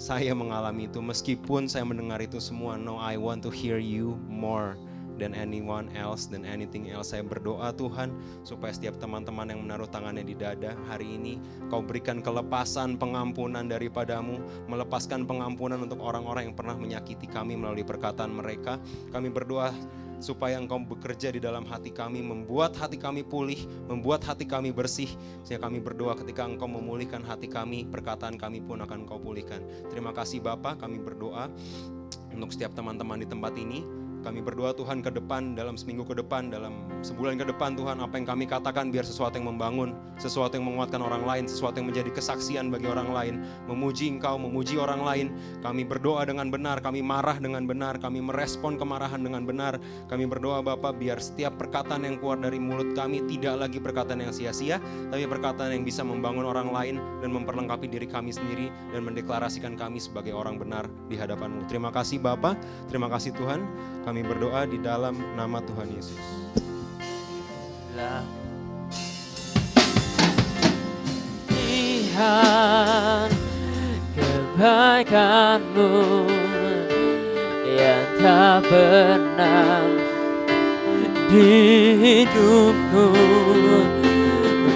A: saya mengalami itu, meskipun saya mendengar itu semua, no, I want to hear you more than anyone else dan anything else. Saya berdoa Tuhan supaya setiap teman-teman yang menaruh tangannya di dada hari ini kau berikan kelepasan pengampunan daripadamu, melepaskan pengampunan untuk orang-orang yang pernah menyakiti kami melalui perkataan mereka. Kami berdoa supaya engkau bekerja di dalam hati kami, membuat hati kami pulih, membuat hati kami bersih. Sehingga kami berdoa ketika engkau memulihkan hati kami, perkataan kami pun akan engkau pulihkan. Terima kasih Bapak, kami berdoa untuk setiap teman-teman di tempat ini kami berdoa Tuhan ke depan, dalam seminggu ke depan, dalam sebulan ke depan Tuhan, apa yang kami katakan biar sesuatu yang membangun, sesuatu yang menguatkan orang lain, sesuatu yang menjadi kesaksian bagi orang lain, memuji Engkau, memuji orang lain. Kami berdoa dengan benar, kami marah dengan benar, kami merespon kemarahan dengan benar. Kami berdoa Bapak biar setiap perkataan yang keluar dari mulut kami tidak lagi perkataan yang sia-sia, tapi perkataan yang bisa membangun orang lain dan memperlengkapi diri kami sendiri dan mendeklarasikan kami sebagai orang benar di hadapanmu. Terima kasih Bapak, terima kasih Tuhan. Kami kami berdoa di dalam nama Tuhan Yesus.
B: Tuhan kebaikanmu yang tak pernah di hidupku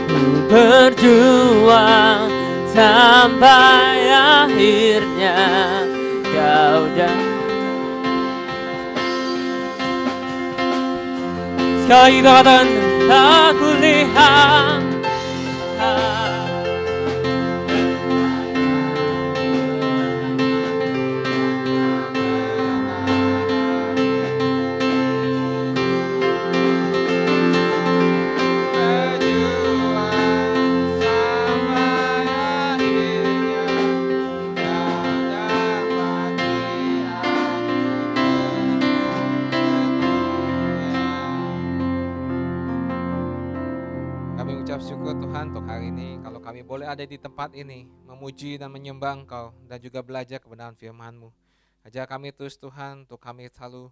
B: ku berjuang sampai akhirnya kau dan Sekali kita katakan aku lihat
C: ada di tempat ini memuji dan menyembah Engkau dan juga belajar kebenaran firman-Mu. Ajar kami terus Tuhan untuk kami selalu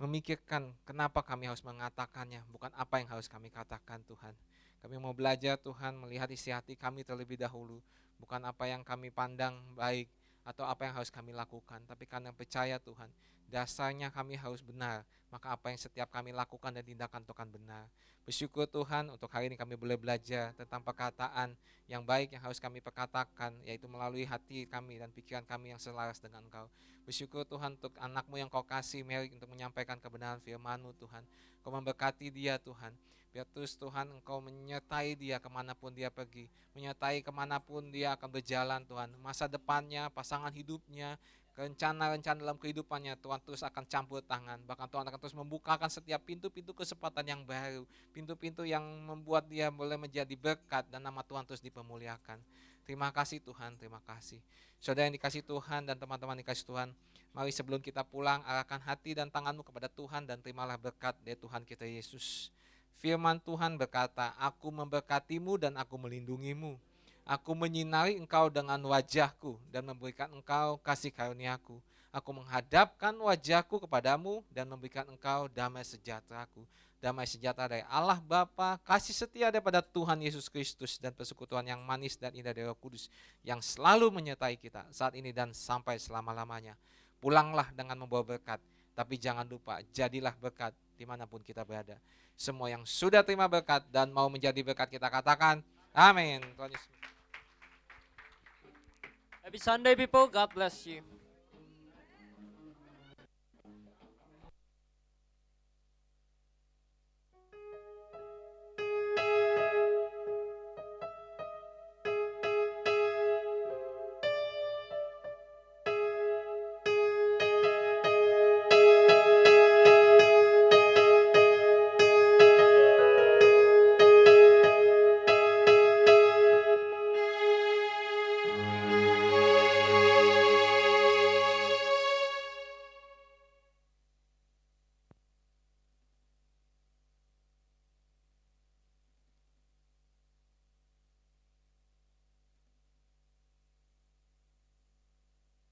C: memikirkan kenapa kami harus mengatakannya, bukan apa yang harus kami katakan Tuhan. Kami mau belajar Tuhan melihat isi hati kami terlebih dahulu, bukan apa yang kami pandang baik atau apa yang harus kami lakukan, tapi karena percaya Tuhan, dasarnya kami harus benar, maka apa yang setiap kami lakukan dan tindakan Tuhan benar. Bersyukur Tuhan untuk hari ini kami boleh belajar tentang perkataan yang baik yang harus kami perkatakan yaitu melalui hati kami dan pikiran kami yang selaras dengan Engkau. Bersyukur Tuhan untuk anakmu yang kau kasih Mary untuk menyampaikan kebenaran firmanmu Tuhan. Kau memberkati dia Tuhan. Biar terus Tuhan Engkau menyertai dia ke mana pun dia pergi. Menyertai ke mana pun dia akan berjalan Tuhan. Masa depannya, pasangan hidupnya, rencana-rencana dalam kehidupannya Tuhan terus akan campur tangan. Bahkan Tuhan akan terus membukakan setiap pintu-pintu kesempatan yang baru. Pintu-pintu yang membuat dia boleh menjadi berkat dan nama Tuhan terus dipermuliakan. Terima kasih Tuhan. Terima kasih. Saudara yang dikasih Tuhan dan teman-teman dikasih Tuhan mari sebelum kita pulang arahkan hati dan tanganmu kepada Tuhan dan terimalah berkat dari Tuhan kita Yesus firman Tuhan berkata aku memberkatimu dan aku melindungimu Aku menyinari engkau dengan wajahku dan memberikan engkau kasih karuniaku. Aku menghadapkan wajahku kepadamu dan memberikan engkau damai sejahteraku. Damai sejahtera dari Allah Bapa, kasih setia daripada Tuhan Yesus Kristus dan persekutuan yang manis dan indah dari Roh Kudus yang selalu menyertai kita saat ini dan sampai selama-lamanya. Pulanglah dengan membawa berkat, tapi jangan lupa jadilah berkat di mana pun kita berada. Semua yang sudah terima berkat dan mau menjadi berkat kita katakan, Amin.
B: Happy Sunday, people. God bless you.